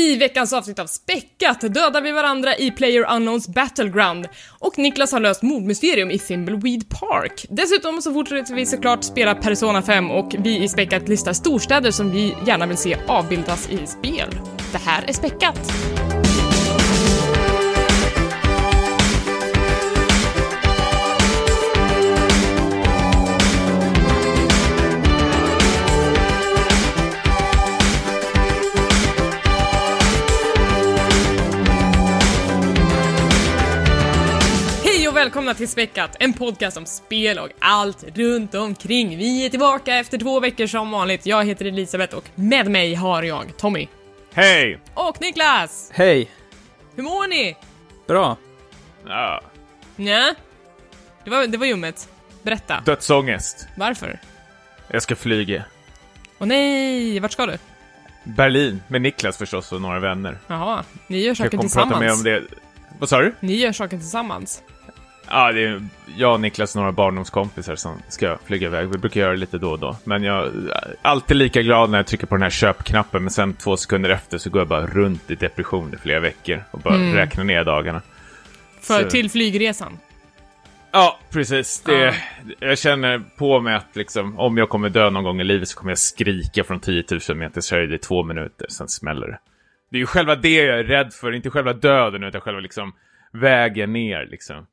I veckans avsnitt av Späckat dödar vi varandra i Player Unknowns Battleground och Niklas har löst mordmysterium i Thimbleweed Park. Dessutom så fortsätter vi såklart spela Persona 5 och vi i Späckat listar storstäder som vi gärna vill se avbildas i spel. Det här är Späckat! Välkomna till Späckat, en podcast om spel och allt runt omkring. Vi är tillbaka efter två veckor som vanligt. Jag heter Elisabeth och med mig har jag Tommy. Hej! Och Niklas! Hej! Hur mår ni? Bra. Ja, Nja? Det var, det var ljummet. Berätta. dödsångest. Varför? Jag ska flyga. Åh nej, vart ska du? Berlin, med Niklas förstås och några vänner. Jaha, ni gör Jag saker kommer prata tillsammans. mer om det. Vad sa du? Ni gör saker tillsammans. Ja, det är jag, Niklas och några barndomskompisar som ska flyga iväg. Vi brukar göra det lite då och då. Men jag är alltid lika glad när jag trycker på den här köpknappen, men sen två sekunder efter så går jag bara runt i depression i flera veckor och bara Mm. räknar ner dagarna. För Så- till flygresan. Ja, precis. Det, Ja. Jag känner på mig att liksom, om jag kommer dö någon gång i livet så kommer jag skrika från 10 000 meters höjd i två minuter, sen smäller det. Det är ju själva det jag är rädd för, inte själva döden utan själva liksom vägen ner liksom.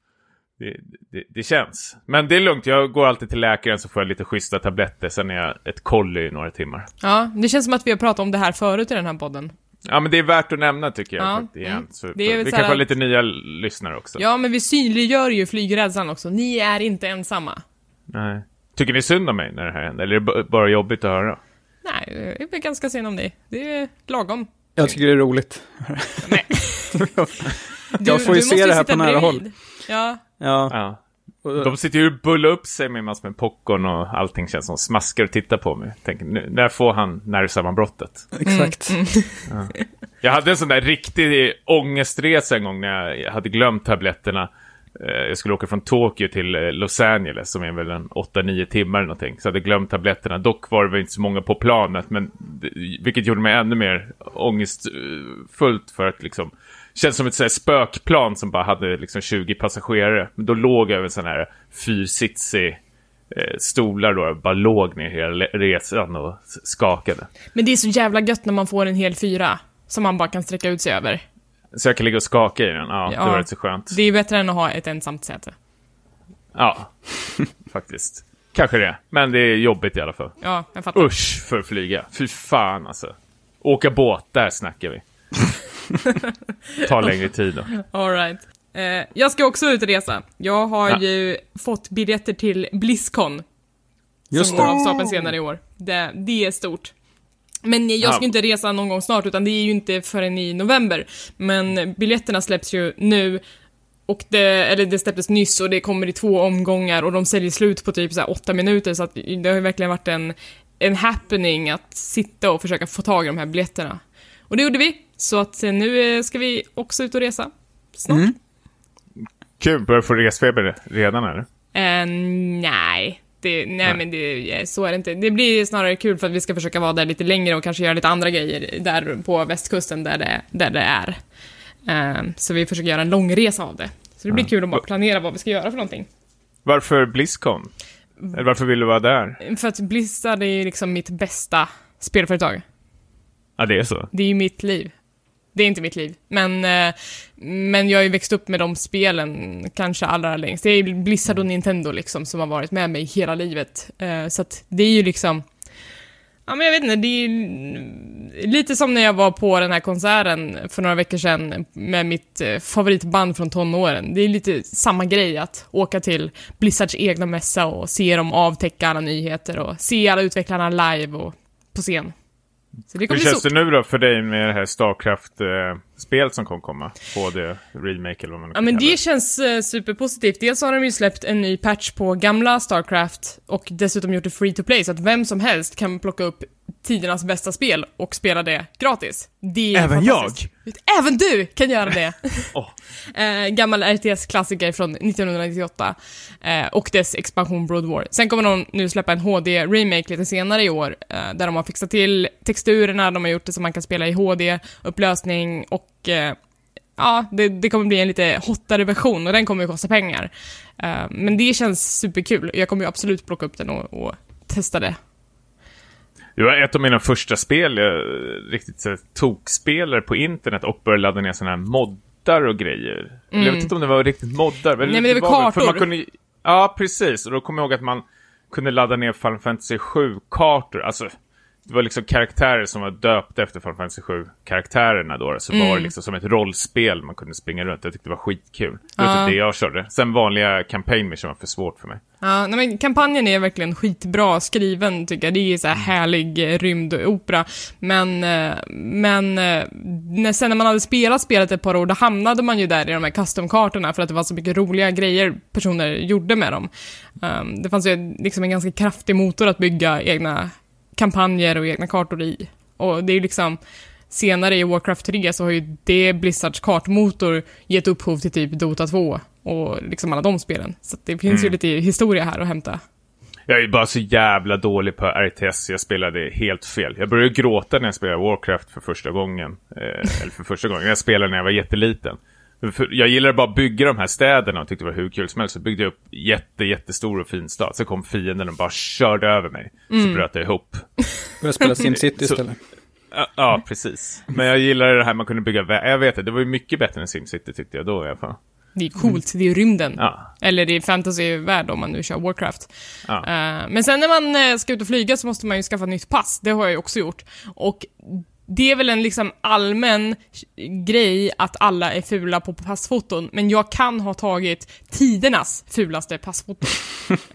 Det, det, det känns. Men det är lugnt, jag går alltid till läkaren så får jag lite schyssta tabletter, sen är jag ett kolli i några timmar. Ja, det känns som att vi har pratat om det här förut i den här podden. Ja men det är värt att nämna tycker jag Ja, faktiskt, igen. mm. Så, Det är vi kanske har att- lite nya lyssnare också. Ja, men vi synliggör ju flygrädslan också. Ni är inte ensamma. Nej. Tycker ni synd om mig när det här händer? Eller är det bara jobbigt att höra? Nej, jag är ganska sen om dig. Det är lagom. Jag tycker det är roligt. Nej. Jag får ju se det här på nära bredvid. håll. Ja, Ja. Ja. De sitter ju och bullar upp sig med massor med popcorn och allting känns som smaskar och tittar på mig. Tänker, nu, när får han nervsammanbrottet? Exakt. Jag hade en sån där riktig ångestresa en gång när jag hade glömt tabletterna. Eh, Jag skulle åka från Tokyo till eh, Los Angeles som är väl en 8-9 timmar eller någonting. Så jag hade glömt tabletterna. Dock var det väl inte så många på planet. Men, vilket gjorde mig ännu mer ångestfullt för att liksom Känns som ett sånt spökplan som bara hade liksom 20 passagerare. Men då låg över en sån här fyrsitsig eh, stolar då. Bara låg ner hela resan och skakade. men det är så jävla gött när man får en hel fyra. Som man bara kan sträcka ut sig över. Så jag kan ligga och skaka i den. Ja, Ja. det var rätt så skönt. Det är bättre än att ha ett ensamt säte. Ja, faktiskt. Kanske det. Men det är jobbigt i alla fall. Ja, jag fattar. Usch för att flyga. Fy fan alltså. Åka båt, där snackar vi. Ta längre tid då. Alright. Eh, jag ska också ut och resa. Jag har Ja. ju fått biljetter till Blizzcon. Just som går det. av stapeln senare i år. Det, det är stort. Men jag ska Ja. inte resa någon gång snart, utan det är ju inte förrän i november. Men biljetterna släpps ju nu. Och det, eller det släpptes nyss och det kommer i två omgångar och de säljer slut på typ så här åtta minuter så att det har ju verkligen varit en, en happening att sitta och försöka få tag i de här biljetterna. Och det gjorde vi, så att eh, nu eh, ska vi också ut och resa. Snart. Mm. Kul, börjar få resfeber redan eller? Eh, nej. Det, nej, Nej. men det, så är det inte. Det blir snarare kul för att vi ska försöka vara där lite längre och kanske göra lite andra grejer där på västkusten där det, där det är. Eh, så vi försöker göra en långresa av det. Så det blir Ja. kul att bara planera vad vi ska göra för någonting. Varför Blizzcon? Eller varför vill du vara där? För att Blizzard är liksom mitt bästa spelföretag. Ja, det är så. Det är ju mitt liv. Det är inte mitt liv, men, eh, men jag har ju växt upp med de spelen kanske allra längst. Det är ju Blizzard och Nintendo liksom som har varit med mig hela livet. Eh, så att det är ju liksom, ja men jag vet inte, det är lite som när jag var på den här konserten för några veckor sedan med mitt eh, favoritband från tonåren. Det är lite samma grej att åka till Blizzards egna mässa och se dem avtäcka alla nyheter och se alla utvecklarna live och på scen. Hur känns det nu då för dig med det här Starcraft-spel som kommer komma? HD, remake eller vad man nu Ja men det känns eh, superpositivt. Dels har de ju släppt en ny patch på gamla Starcraft och dessutom gjort det free to play så att vem som helst kan plocka upp tidernas bästa spel och spela det gratis. Det är Även fantastiskt. Även du kan göra det! Åh. eh, gammal RTS-klassiker från 1998 eh, och dess expansion Broad War. Sen kommer de nu släppa en HD-remake lite senare i år eh, där de har fixat till texturerna, de har gjort det så man kan spela i HD-upplösning och eh, ja, det, det kommer bli en lite hottare version och den kommer ju kosta pengar. Eh, men det känns superkul. Jag kommer ju absolut plocka upp den och, och testa det. Det var ett av mina första spel jag riktigt så, här, tokspelare på internet och började ladda ner sådana här moddar och grejer. Eller Jag vet inte om det var riktigt moddar. Mm. Nej, men det var väl- För man kartor. kunde, ja, precis. Och då kommer jag ihåg att man kunde ladda ner Final Fantasy 7-kartor. Alltså, det var liksom karaktärer som var döpta efter Final Fantasy 7-karaktärerna då. Så Mm. var det liksom som ett rollspel man kunde springa runt. Jag tyckte det var skitkul. Det var Ja. typ det jag körde. Sen vanliga campaign mission var för svårt för mig. Ja, nej, men kampanjen är verkligen skitbra skriven tycker jag. Det är så här härlig eh, rymdopera. Men, eh, men eh, när, sen när man hade spelat spelet ett par år, då hamnade man ju där i de här custom-kartorna för att det var så mycket roliga grejer personer gjorde med dem. Um, det fanns ju liksom en ganska kraftig motor att bygga egna kampanjer och egna kartor i. Och det är ju liksom, senare i Warcraft 3 så har ju det Blizzards kartmotor gett upphov till typ Dota 2 och liksom alla de spelen. Så det finns ju lite historia här att hämta. Jag är bara så jävla dålig på RTS. Jag spelade helt fel. Jag började gråta när jag spelade Warcraft för första gången. Eh, eller för första gången. Jag spelade när jag var jätteliten. För jag gillade bara att bygga de här städerna och tyckte det var hur kul som helst. Så byggde jag upp jätte, jättestor och fin stad. Så kom fienden och bara körde över mig. Så bröt jag ihop. Börja spela SimCity istället. Ja, Ja, precis. Men jag gillade det här man kunde bygga vä- Jag vet det, det var ju mycket bättre än SimCity tyckte jag då i alla fall. Det är coolt, det är rymden. Ja. Eller det är fantasyvärld om man nu kör Warcraft. Ja. Eh, men sen när man eh, ska ut och flyga så måste man ju skaffa nytt pass, det har jag ju också gjort. Och det är väl en liksom allmän grej att alla är fula på passfoton, men jag kan ha tagit tidernas fulaste passfoto.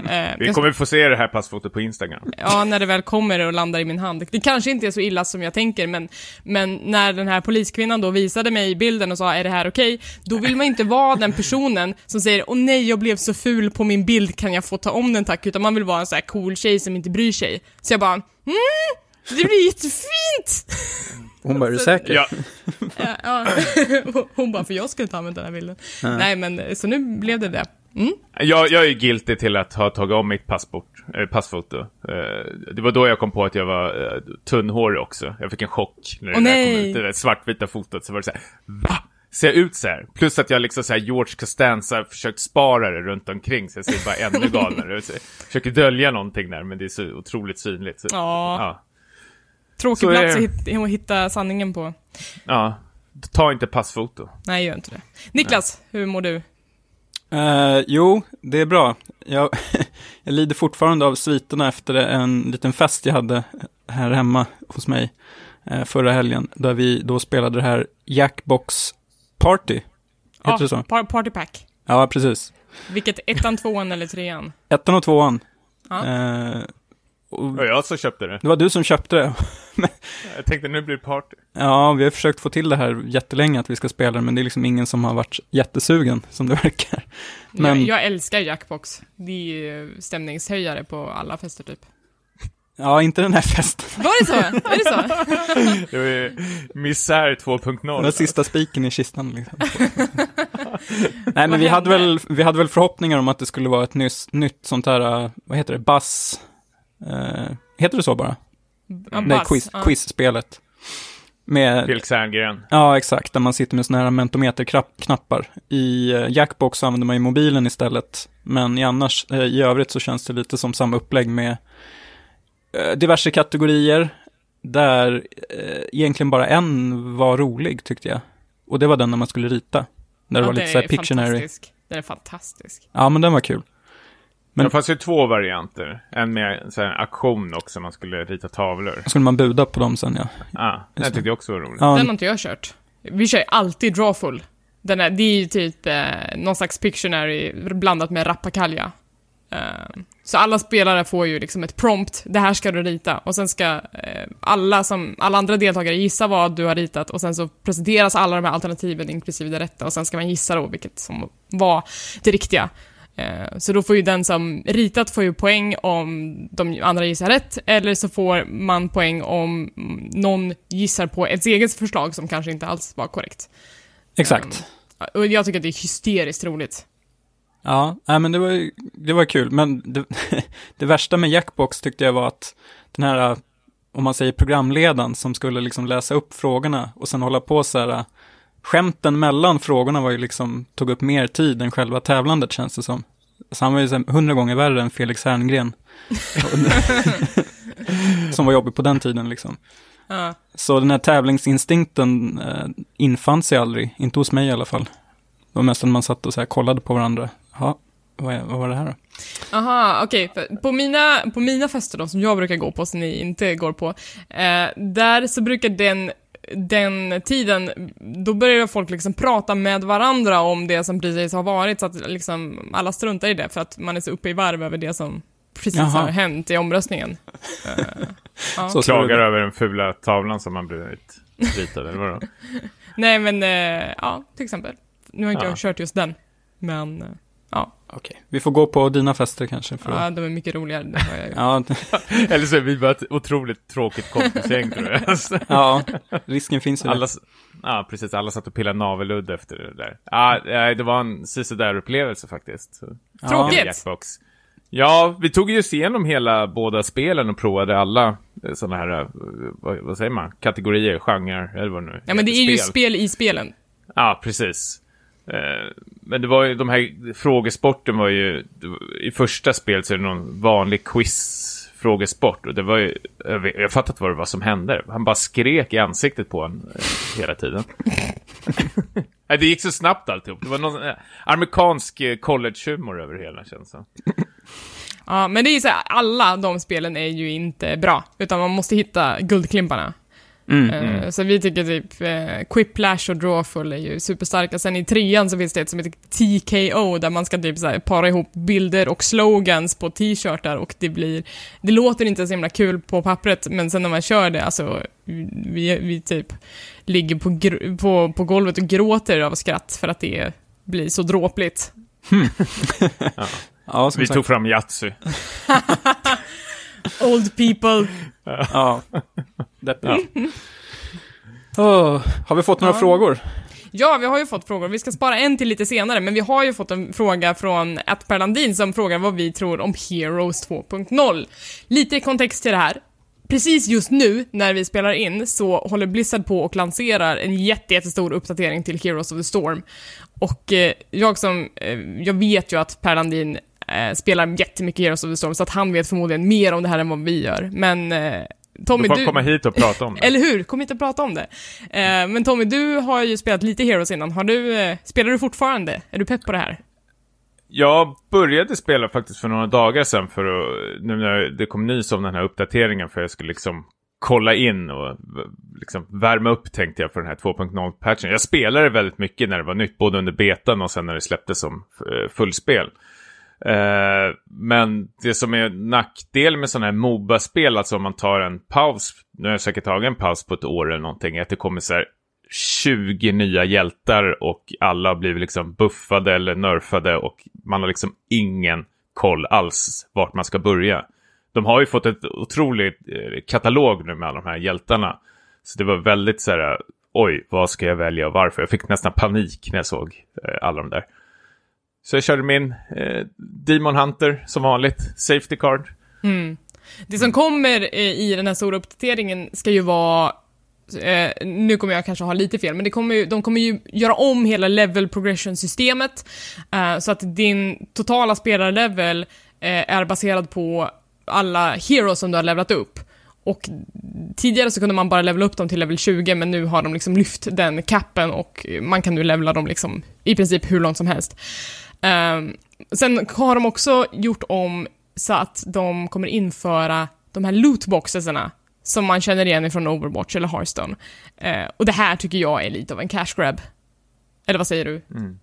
Eh, Vi kommer få se det här passfotot på Instagram. Ja, när det väl kommer och landar i min hand. Det kanske inte är så illa som jag tänker, men, men när den här poliskvinnan då visade mig bilden och sa är det här okej? Då vill man inte vara den personen som säger åh nej, jag blev så ful på min bild, kan jag få ta om den tack? Utan man vill vara en sån här cool tjej som inte bryr sig. Så jag bara, mm, det blir jättefint! Hon bara, är du säker? Ja, Ja, ja. Hon bara, för jag skulle inte använda den här bilden. Nej, men så nu blev det det. Mm. jag, jag är guilty till att ha tagit om mitt passport, eh, passfoto. Eh, det var då jag kom på att jag var eh, tunnhårig också. Jag fick en chock när det där nej. kom ut. Det där svartvita fotot. Så var det så här, va? Ser jag ut så här? Plus att jag liksom så här George Costanza försökt spara det runt omkring så jag ser bara ännu galnare ut. Försöker dölja någonting där men det är så otroligt synligt. Så, Ja. ja. Tråkig Så är plats att det. hitta, att hitta sanningen på. ja. Ta inte passfoto. Nej, gör inte det. Niklas, hur mår du? Eh, jo, det är bra. Jag, jag lider fortfarande av sviterna efter en liten fest jag hade här hemma hos mig eh, förra helgen, där vi då spelade det här Jackbox Party. Heter det så? par- Party Pack. Ja, precis. Vilket, ettan, tvåan eller trean? Ettan och tvåan. Ja. Eh, och Och jag som köpte det. det var du som köpte det. Jag tänkte nu blir det party. Ja, vi har försökt få till det här jättelänge, att vi ska spela det, men det är liksom ingen som har varit jättesugen, som det verkar. Men- Jag, jag älskar Jackbox. Det är ju stämningshöjare på alla fester typ. Ja, inte den här festen. Var det så? Är det så? Det var ju misär 2.0. Det var sista spiken i kistan liksom. Nej, men vi hade, väl, vi hade väl förhoppningar om att det skulle vara ett nyss, nytt sånt här, uh, vad heter det, bass... Uh, heter det så bara? Ja, Nej, quiz, Ja. quizspelet. Med, Felix Herngren. ja exakt, där man sitter med såna här mentometerknappar. I uh, Jackbox så använder man ju mobilen istället. Men i annars, eh, i övrigt så känns det lite som samma upplägg med eh, diverse kategorier. Där eh, egentligen bara en var rolig tyckte jag. Och det var den när man skulle rita. Där det Ja, var lite så här är Pictionary. fantastisk. Den är fantastisk. Ja, men den var kul. Men- Det fanns ju två varianter. En med så här, aktion också, man skulle rita tavlor. Skulle man buda på dem sen ja. Ah, den det. tyckte jag också var roligt. ja Den har inte jag kört. Vi kör ju alltid Drawful. Den är, det är ju typ eh, någon slags Pictionary blandat med Rappakalja. Eh, så alla spelare får ju liksom ett prompt, det här ska du rita. Och sen ska eh, alla, som, alla andra deltagare gissa vad du har ritat och sen så presenteras alla de här alternativen inklusive det rätta och sen ska man gissa då vilket som var det riktiga. Eh, så då får ju den som ritat får ju poäng om de andra gissar rätt, eller så får man poäng om någon gissar på ett eget förslag som kanske inte alls var korrekt. Exakt. Um, och jag tycker att det är hysteriskt roligt. Ja, nej, men det var, det var kul, men det, det värsta med Jackbox tyckte jag var att den här, om man säger programledaren som skulle liksom läsa upp frågorna och sen hålla på så här, skämten mellan frågorna var ju liksom, tog upp mer tid än själva tävlandet känns det som. Så han var ju hundra gånger värre än Felix Herngren. som var jobbig på den tiden liksom. Ja. Så den här tävlingsinstinkten eh, infann sig aldrig, inte hos mig i alla fall. Det var mest när man satt och så här kollade på varandra. Ja, vad, vad var det här då? Aha, okej. Okay. På, mina, på mina fester då, som jag brukar gå på, som ni inte går på, eh, där så brukar den den tiden, då börjar folk liksom prata med varandra om det som precis har varit, så att liksom alla struntar i det för att man är så uppe i varv över det som precis Jaha. har hänt i omröstningen. uh, ja. Så klagar över den fula tavlan som man blivit ritad, eller vadå? Nej, men uh, ja, till exempel. Nu har inte ja. jag kört just den, men uh, ja. Okej, vi får gå på dina fester kanske. För ja, de är mycket roligare, det har jag gjort. ja. Eller så är vi bara ett otroligt tråkigt kompisgäng tror jag. ja, risken finns ju alla, Ja, precis. Alla satt och pillade navelludd efter det där. Ja, det var en där upplevelse faktiskt. Tråkigt! Jackbox. Ja, vi tog ju igenom hela båda spelen och provade alla eh, sådana här, eh, vad, vad, säger man, kategorier, genrer, eller vad nu Ja, men det är spel. ju spel i spelen. Ja, precis. Eh, men det var ju, de här frågesporten var ju, i första spelet så är det någon vanlig quiz-frågesport. Och det var ju, jag, jag fattat vad det var som hände. Han bara skrek i ansiktet på en eh, hela tiden. det gick så snabbt alltihop. Det var någon eh, amerikansk college-humor över hela känslan. Ja, men det är ju så här, alla de spelen är ju inte bra, utan man måste hitta guldklimparna. Mm, uh, mm. Så vi tycker typ uh, Quiplash och Drawful är ju superstarka. Sen i trean så finns det ett som heter TKO där man ska typ så här, para ihop bilder och slogans på t-shirtar och det blir... Det låter inte så himla kul på pappret men sen när man kör det, alltså vi, vi typ ligger på, på, på golvet och gråter av skratt för att det blir så dråpligt. Hmm. ja. Ja, Vi sagt. tog fram Yatzy. Old people. ja. ja. Oh, har vi fått några ja. frågor? Ja, vi har ju fått frågor. Vi ska spara en till lite senare, men vi har ju fått en fråga från ett Landin som frågar vad vi tror om Heroes 2.0. Lite kontext till det här. Precis just nu, när vi spelar in, så håller Blizzard på och lanserar en jättestor uppdatering till Heroes of the Storm. Och eh, jag som, eh, jag vet ju att Per Landin eh, spelar jättemycket Heroes of the Storm, så att han vet förmodligen mer om det här än vad vi gör. Men eh, Tommy, du får du... komma hit och prata om det. Eller hur? Kom hit och prata om det. Eh, men Tommy, du har ju spelat lite Heroes innan. Har du, eh, spelar du fortfarande? Är du pepp på det här? Jag började spela faktiskt för några dagar sedan för att, nu när det kom nys om den här uppdateringen för jag skulle liksom kolla in och liksom värma upp tänkte jag för den här 2.0-patchen. Jag spelade väldigt mycket när det var nytt, både under betan och sen när det släpptes som eh, fullspel. Eh, men det som är nackdel med sådana här Moba-spel, alltså om man tar en paus, nu har jag säkert tagit en paus på ett år eller någonting, att det kommer så här 20 nya hjältar och alla har blivit liksom buffade eller nerfade och man har liksom ingen koll alls vart man ska börja. De har ju fått ett otroligt eh, katalog nu med alla de här hjältarna. Så det var väldigt så här, oj, vad ska jag välja och varför? Jag fick nästan panik när jag såg eh, alla de där. Så jag körde min eh, Demon Hunter som vanligt, Safety Card. Mm. Det som kommer eh, i den här stora uppdateringen ska ju vara Eh, nu kommer jag kanske ha lite fel, men det kommer ju, de kommer ju göra om hela level progression-systemet eh, så att din totala spelarlevel eh, är baserad på alla heroes som du har levlat upp. Och tidigare så kunde man bara levela upp dem till level 20, men nu har de liksom lyft den capen och man kan nu levela dem liksom i princip hur långt som helst. Um, sen har de också gjort om så att de kommer införa de här lootboxesarna som man känner igen från Overwatch eller Hearthstone. Uh, och det här tycker jag är lite av en cash grab. Eller vad säger du? Mm.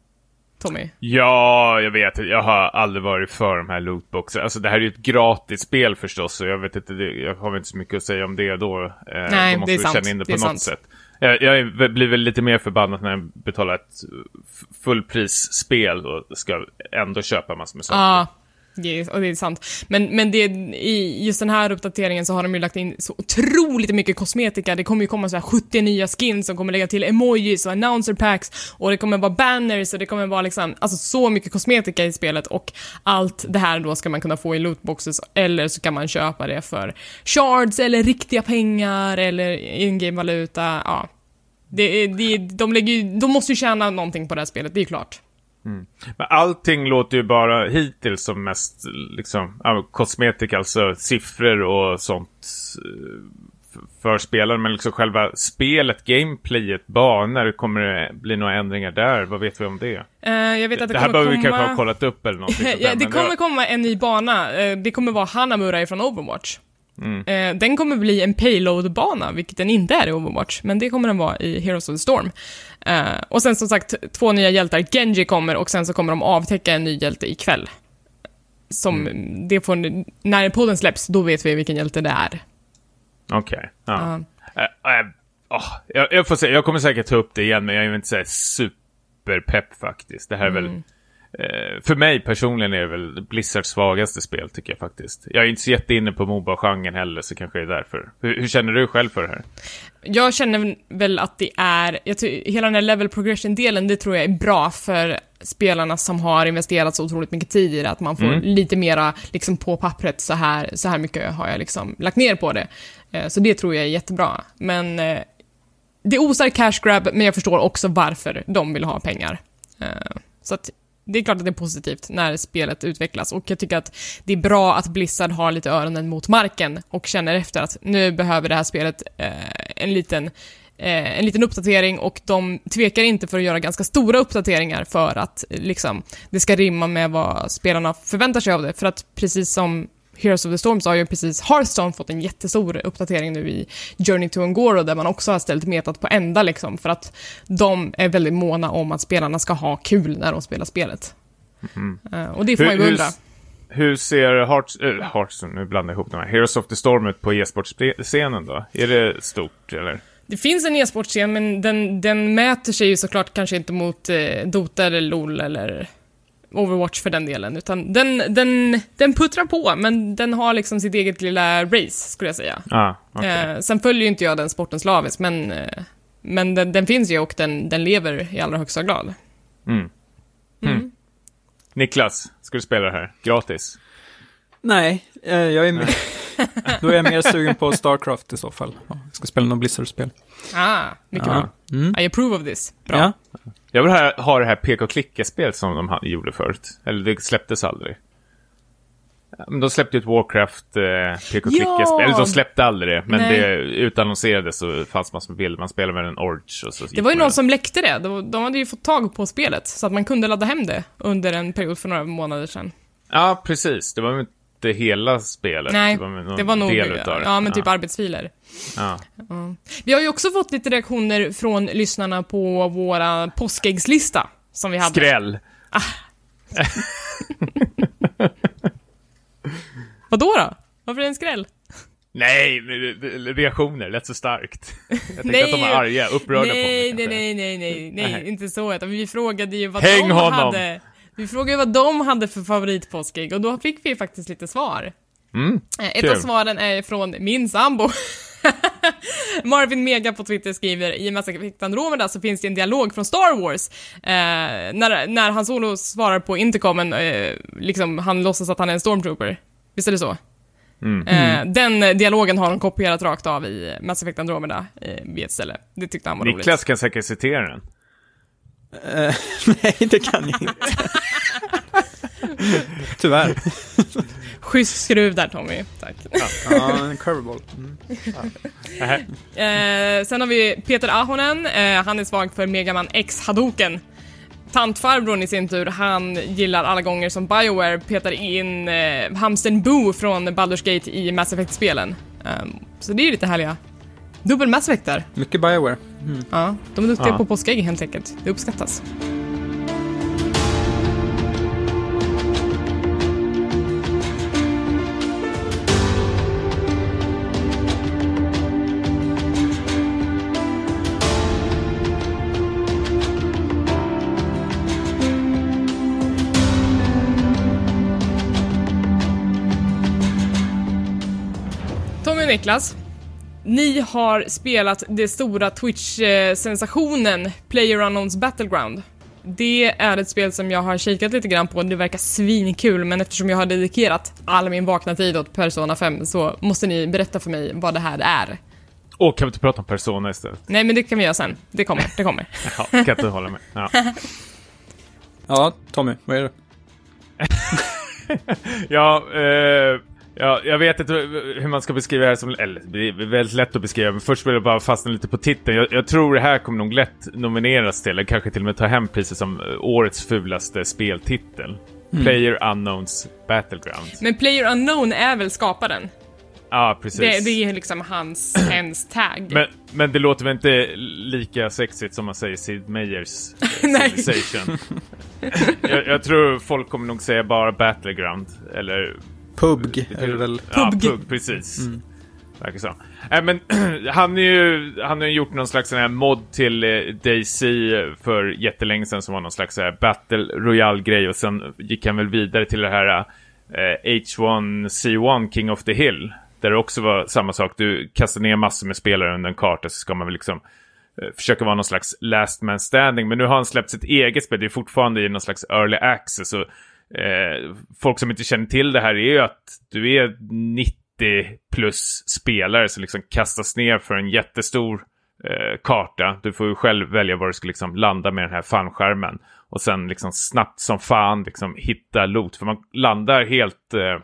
Tommy? Ja, jag vet. Jag har aldrig varit för de här lootboxarna. Alltså det här är ju ett gratis spel förstås, så jag vet inte, jag har inte så mycket att säga om det då. Eh, Nej, då måste det är sant. känna in det, det på något sant. sätt. Jag, jag blir väl lite mer förbannad när jag betalar ett fullprisspel och ska ändå köpa massor med saker. Ja, det är, och det är sant. Men, men det, i just den här uppdateringen så har de ju lagt in så otroligt mycket kosmetika. Det kommer ju komma så här 70 nya skins som kommer lägga till emojis och announcer packs och det kommer vara banners och det kommer vara liksom, alltså så mycket kosmetika i spelet och allt det här då ska man kunna få i lootboxes eller så kan man köpa det för shards eller riktiga pengar eller in-game-valuta, ja. Det, det, de, lägger ju, de måste ju tjäna någonting på det här spelet, det är ju klart. Mm. Men allting låter ju bara hittills som mest liksom, ja, kosmetika, alltså siffror och sånt eh, för spelaren. Men liksom själva spelet, gameplayet, banor, kommer det bli några ändringar där? Vad vet vi om det? Uh, jag vet att det, det här behöver vi kanske ha kollat upp eller någonting ja, Det kommer komma en ny bana. Uh, det kommer vara Hanamura från Overwatch. Mm. Uh, den kommer bli en payload-bana, vilket den inte är i Overwatch, men det kommer den vara i Heroes of the Storm. Uh, och sen som sagt, två nya hjältar. Genji kommer och sen så kommer de avtäcka en ny hjälte ikväll. Som, mm. det får, när podden släpps, då vet vi vilken hjälte det är. Okej. Okay. Ja. Uh. Uh, oh, jag, jag, får se, jag kommer säkert ta upp det igen, men jag är inte så superpepp faktiskt. Det här är mm. väl Eh, för mig personligen är det väl Blizzards svagaste spel tycker jag faktiskt. Jag är inte så jätteinne på Moba-genren heller så kanske det är därför. Hur, hur, känner du själv för det här? Jag känner väl att det är, jag hela den här level progression-delen, det tror jag är bra för spelarna som har investerat så otroligt mycket tid i det, att man får mm. lite mera liksom på pappret, så här, så här mycket har jag liksom lagt ner på det. Eh, så det tror jag är jättebra. Men eh, det osar cash grab, men jag förstår också varför de vill ha pengar. Eh, så att det är klart att det är positivt när spelet utvecklas och jag tycker att det är bra att Blizzard har lite öronen mot marken och känner efter att nu behöver det här spelet eh, en liten eh, en liten uppdatering och de tvekar inte för att göra ganska stora uppdateringar för att liksom, det ska rimma med vad spelarna förväntar sig av det. För att precis som Heroes of the Storm så har ju precis Hearthstone fått en jättestor uppdatering nu i Journey to Angoro där man också har ställt metat på ända liksom för att de är väldigt måna om att spelarna ska ha kul när de spelar spelet. Mm. Uh, och det får hur, man ju beundra. Hur, hur ser Hearts, äh, Hearthstone, nu blandar jag ihop de här, Heroes of the Storm ut på e-sportscenen då? Är det stort eller? Det finns en e-sportscen men den, den mäter sig ju såklart kanske inte mot eh, Dota eller LOL eller Overwatch för den delen, utan den, den, den puttrar på, men den har liksom sitt eget lilla race, skulle jag säga. Ah, okay. eh, sen följer ju inte jag den sporten slaviskt, men, eh, men den, den, finns ju och den, den lever i allra högsta grad. Mm. Mm. Mm. Niklas, ska du spela det här? Gratis? Nej, eh, jag är med. Då är jag mer sugen på Starcraft i så fall. Jag ska spela något Blizzard-spel. Ah, mycket ja. bra. Mm. I approve of this. Bra. Ja. Jag vill ha, ha det här peka-klicka-spel som de gjorde förut. Eller det släpptes aldrig. Men de släppte ju ett Warcraft eh, peka-klicka-spel. Ja! Eller de släppte aldrig det. Men Nej. det utannonserades så fanns massor med bilder. Man spelade med en Orch och så Det var ju någon som läckte det. De, de hade ju fått tag på spelet. Så att man kunde ladda hem det under en period för några månader sedan. Ja, precis. Det var inte hela spelet. Nej, det var, det var nog, del utav det. ja men typ ja. arbetsfiler. Ja. ja. Vi har ju också fått lite reaktioner från lyssnarna på våra påskäggslista som vi hade. Skräll! Ah. Vadå då? Varför är det en skräll? Nej, reaktioner lät så starkt. Jag tänkte nej, att de var arga, upprörda nej, på mig. Nej, nej, nej, nej, nej, inte så. Utan vi frågade ju vad Häng de honom. hade. Vi frågade vad de hade för favoritpåskägg och då fick vi faktiskt lite svar. Mm, eh, Ett av svaren är från min sambo. Marvin Mega på Twitter skriver i Mass Effect Andromeda så finns det en dialog från Star Wars eh, när, när Han Solo svarar på intercomen, eh, liksom han låtsas att han är en stormtrooper. Visst är det så? Mm. Eh, den dialogen har han kopierat rakt av i Mass Effect Andromeda eh, vid ett ställe. Det tyckte han var Niklas roligt. Niklas kan säkert citera den. Uh, nej, det kan jag inte. Tyvärr. Schysst skruv där Tommy, tack. Ja, en curveball. Mm. Ja. eh, sen har vi Peter Ahonen, eh, han är svag för Megaman X Hadoken. Tantfarbrorn i sin tur, han gillar alla gånger som Bioware petar in eh, hamsten Boo från Baldur's Gate i Mass Effect-spelen. Um, så det är lite härliga Dubbel Mass Effect där. Mycket Bioware. Mm. Ja, de är duktiga ja. på påskägg helt enkelt. Det uppskattas. Tommy och Niklas, ni har spelat det stora Twitch-sensationen PlayerUnknowns Battleground. Det är ett spel som jag har kikat lite grann på, det verkar svinkul, men eftersom jag har dedikerat all min vakna tid åt Persona 5 så måste ni berätta för mig vad det här är. Åh, kan vi inte prata om Persona istället? Nej, men det kan vi göra sen. Det kommer, det kommer. Ja, kan inte hålla med. Ja. Ja, Tommy, vad är det? Ja, eh, ja, jag vet inte hur man ska beskriva det här som... Eller, det är väldigt lätt att beskriva, men först vill jag bara fastna lite på titeln. Jag, jag tror det här kommer nog lätt nomineras till, eller kanske till och med ta hem priset som eh, årets fulaste speltitel. Player Unknowns Battleground. Men Player Unknown är väl skaparen? Ja, precis. Det, det är liksom hans, hans tag. Men, men det låter väl inte lika sexigt som man säger Sid Meier's eh. Civilization? jag, jag tror folk kommer nog säga bara Battleground, eller PUBG är det väl? Ja, PUBG. Precis. Verkar så. Äh, men han, är ju, han har ju gjort någon slags sån här mod till eh, DayZ för jättelänge sedan som var någon slags så här Battle Royale-grej och sen gick han väl vidare till det här eh, H1C1 King of the Hill. Där det också var samma sak, du kastar ner massor med spelare under en karta så ska man väl liksom eh, försöka vara någon slags last man standing. Men nu har han släppt sitt eget spel, det är fortfarande i någon slags early access. Och, eh, folk som inte känner till det här är ju att du är 90 plus spelare som liksom kastas ner för en jättestor eh, karta. Du får ju själv välja var du ska liksom landa med den här fanskärmen. Och sen liksom snabbt som fan liksom hitta loot. För man landar helt eh,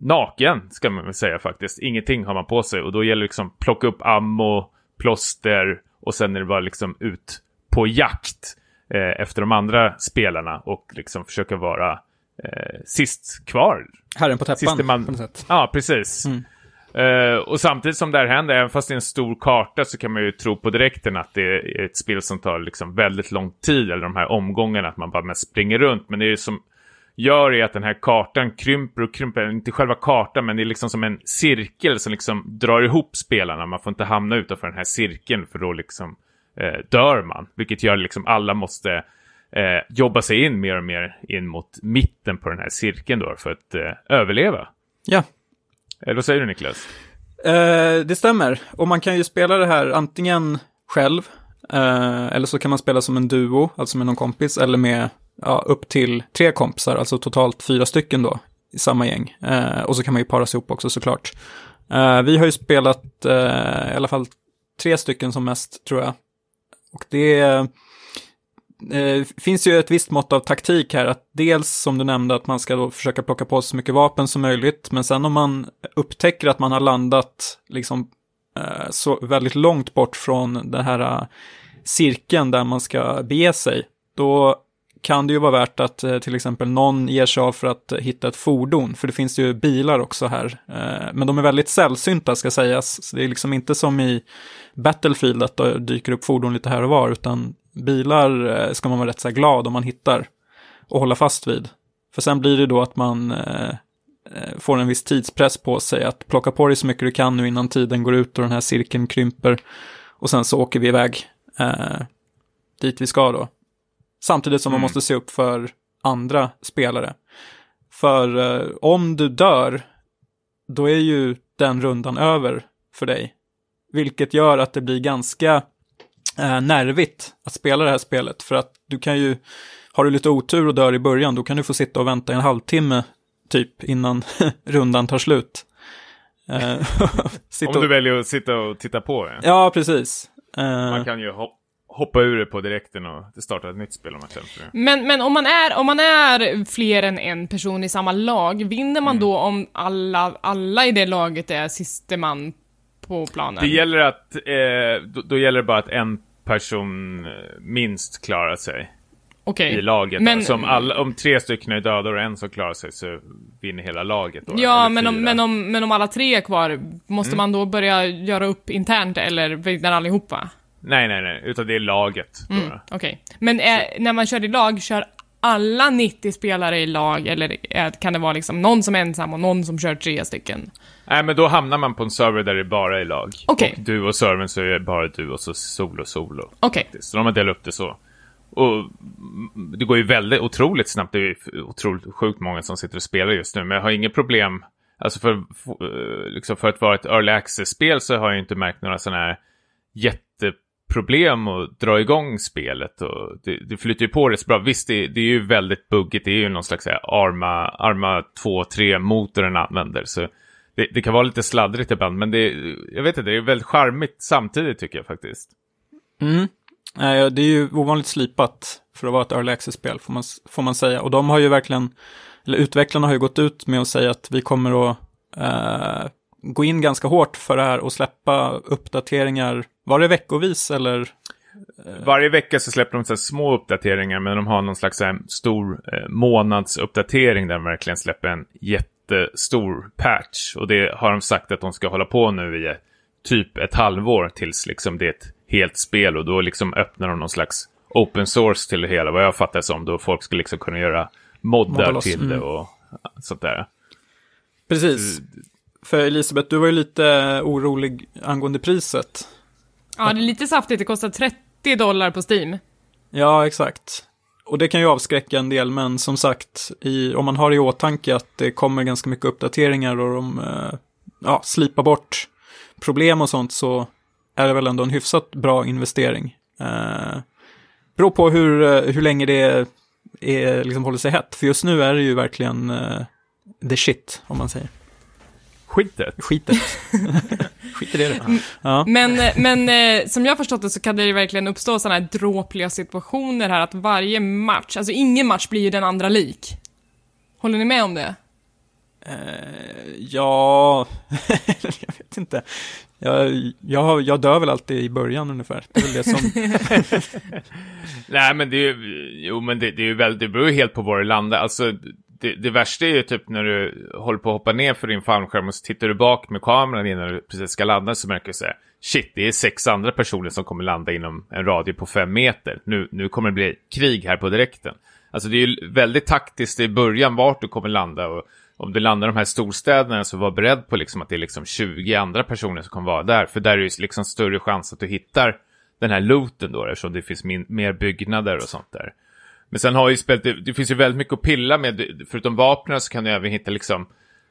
naken, ska man väl säga faktiskt. Ingenting har man på sig och då gäller det liksom plocka upp ammo, plåster och sen är det bara liksom ut på jakt eh, efter de andra spelarna och liksom försöka vara eh, sist kvar. Herren på täppan, man... på något sätt. Ja, precis. Eh, och samtidigt som det här händer, även fast det är en stor karta så kan man ju tro på direkten att det är ett spel som tar liksom väldigt lång tid, eller de här omgångarna, att man bara mest springer runt. Men det är ju som gör är att den här kartan krymper och krymper, inte själva kartan, men det är liksom som en cirkel som liksom drar ihop spelarna. Man får inte hamna utanför den här cirkeln för då liksom eh, dör man. Vilket gör liksom alla måste eh, jobba sig in mer och mer in mot mitten på den här cirkeln då för att eh, överleva. Ja, Eh, vad säger du Niklas? Eh, det stämmer. Och man kan ju spela det här antingen själv, eh, eller så kan man spela som en duo, alltså med någon kompis, eller med ja, upp till tre kompisar, alltså totalt fyra stycken då, i samma gäng. Eh, och så kan man ju para sig ihop också såklart. Vi har ju spelat i alla fall tre stycken som mest, tror jag. Och det eh, finns ju ett visst mått av taktik här, att dels som du nämnde att man ska då försöka plocka på sig så mycket vapen som möjligt, men sen om man upptäcker att man har landat liksom eh, så väldigt långt bort från den här eh, cirkeln där man ska bege sig, då kan det ju vara värt att eh, till exempel någon ger sig av för att hitta ett fordon, för det finns ju bilar också här. Eh, men de är väldigt sällsynta ska sägas, så det är liksom inte som i Battlefield att det dyker upp fordon lite här och var, utan bilar ska man vara rätt så här glad om man hittar och hålla fast vid. För sen blir det då att man får en viss tidspress på sig att plocka på dig så mycket du kan nu innan tiden går ut och den här cirkeln krymper. Och sen så åker vi iväg eh, dit vi ska då. Samtidigt som man Mm. måste se upp för andra spelare. För eh, om du dör, då är ju den rundan över för dig. Vilket gör att det blir ganska eh, nervigt att spela det här spelet. För att du kan ju, har du lite otur och dör i början, då kan du få sitta och vänta en halvtimme typ innan rundan tar slut. Eh, Om och- du väljer att sitta och titta på det. Ja, precis. Eh, Man kan ju hop- hoppa ur det på direkten och starta ett nytt spel om man. Men, men om, man är, om man är fler än en person i samma lag, vinner man då om alla, alla i det laget är siste man på planen? Det gäller att, eh, då, då gäller det bara att en person eh, minst klarar sig Okej. i laget. Men- Men... Så om, alla, om tre stycken är döda och en som klarar sig så vinner hela laget. Då, Ja, men om, men, om, men om alla tre är kvar, måste Mm. man då börja göra upp internt eller vinner allihopa? Nej, nej, nej, utan det är laget. Mm, Okej. Men är, när man kör i lag, kör alla 90 spelare i lag eller kan det vara liksom någon som är ensam och någon som kör tre stycken? Nej, men då hamnar man på en server där det bara är lag. Okej. Och du och servern så är det bara du och så solo, solo. Okej. Så de har delat upp det så. Och det går ju väldigt otroligt snabbt. Det är otroligt sjukt många som sitter och spelar just nu. Men jag har inget problem. Alltså för, för, liksom för att vara ett early access-spel så har jag inte märkt några sådana här problem att dra igång spelet. Och det, det flyter ju på rätt bra. Visst, det, det, är ju väldigt buggigt. Det är ju någon slags här, Arma, Arma 2-3-motor den använder. Så det, det, kan vara lite sladdrigt ibland, men det, jag vet inte, det är väldigt charmigt samtidigt tycker jag faktiskt. Mm. Eh, det är ju ovanligt slipat för att vara ett early access-spel, får man, får man säga. Och de har ju verkligen, eller utvecklarna har ju gått ut med att säga att vi kommer att eh, gå in ganska hårt för det här och släppa uppdateringar, var det veckovis eller? Eh? Varje vecka så släpper de så små uppdateringar, men de har någon slags här, stor eh, månadsuppdatering där de verkligen släpper en jättestor patch. Och det har de sagt att de ska hålla på nu i typ ett halvår tills liksom det är ett helt spel och då liksom öppnar de någon slags open source till det hela, vad jag fattar som, då folk skulle liksom kunna göra moddar till mm. det och sånt där. Precis. För Elisabeth, du var ju lite orolig angående priset. Ja, det är lite saftigt. Det kostar 30 dollar på Steam. Ja, exakt. Och det kan ju avskräcka en del, men som sagt, i, om man har i åtanke att det kommer ganska mycket uppdateringar och de eh, ja, slipar bort problem och sånt så är det väl ändå en hyfsat bra investering. Eh, beror på hur, eh, hur länge det är, liksom håller sig hett, för just nu är det ju verkligen eh, the shit, om man säger. Skitet? Skitet. Skit i det. Ja. Men, men eh, som jag har förstått det så kan det ju verkligen uppstå sådana här dråpliga situationer här att varje match, alltså ingen match blir ju den andra lik. Håller ni med om det? Uh, ja, jag vet inte. Jag, jag, jag dör väl alltid i början ungefär. Det är väl det som... Nej, men det är ju, jo, men det, det är ju väldigt, det beror ju helt på var du landar. Alltså, det, det, värsta är ju typ när du håller på att hoppa ner för din fallskärm och så tittar du bak med kameran innan du precis ska landa så märker du så här, shit, det är sex andra personer som kommer landa inom en radie på fem meter. Nu, nu kommer det bli krig här på direkten. Alltså det är ju väldigt taktiskt i början vart du kommer landa och om du landar i de här storstäderna så var beredd på liksom att det är liksom 20 andra personer som kommer vara där. För där är det liksom större chans att du hittar den här looten då eftersom det finns min, mer byggnader och sånt där. Men sen har ju spelet, det, det, finns ju väldigt mycket att pilla med. Förutom vapnen så kan du även hitta liksom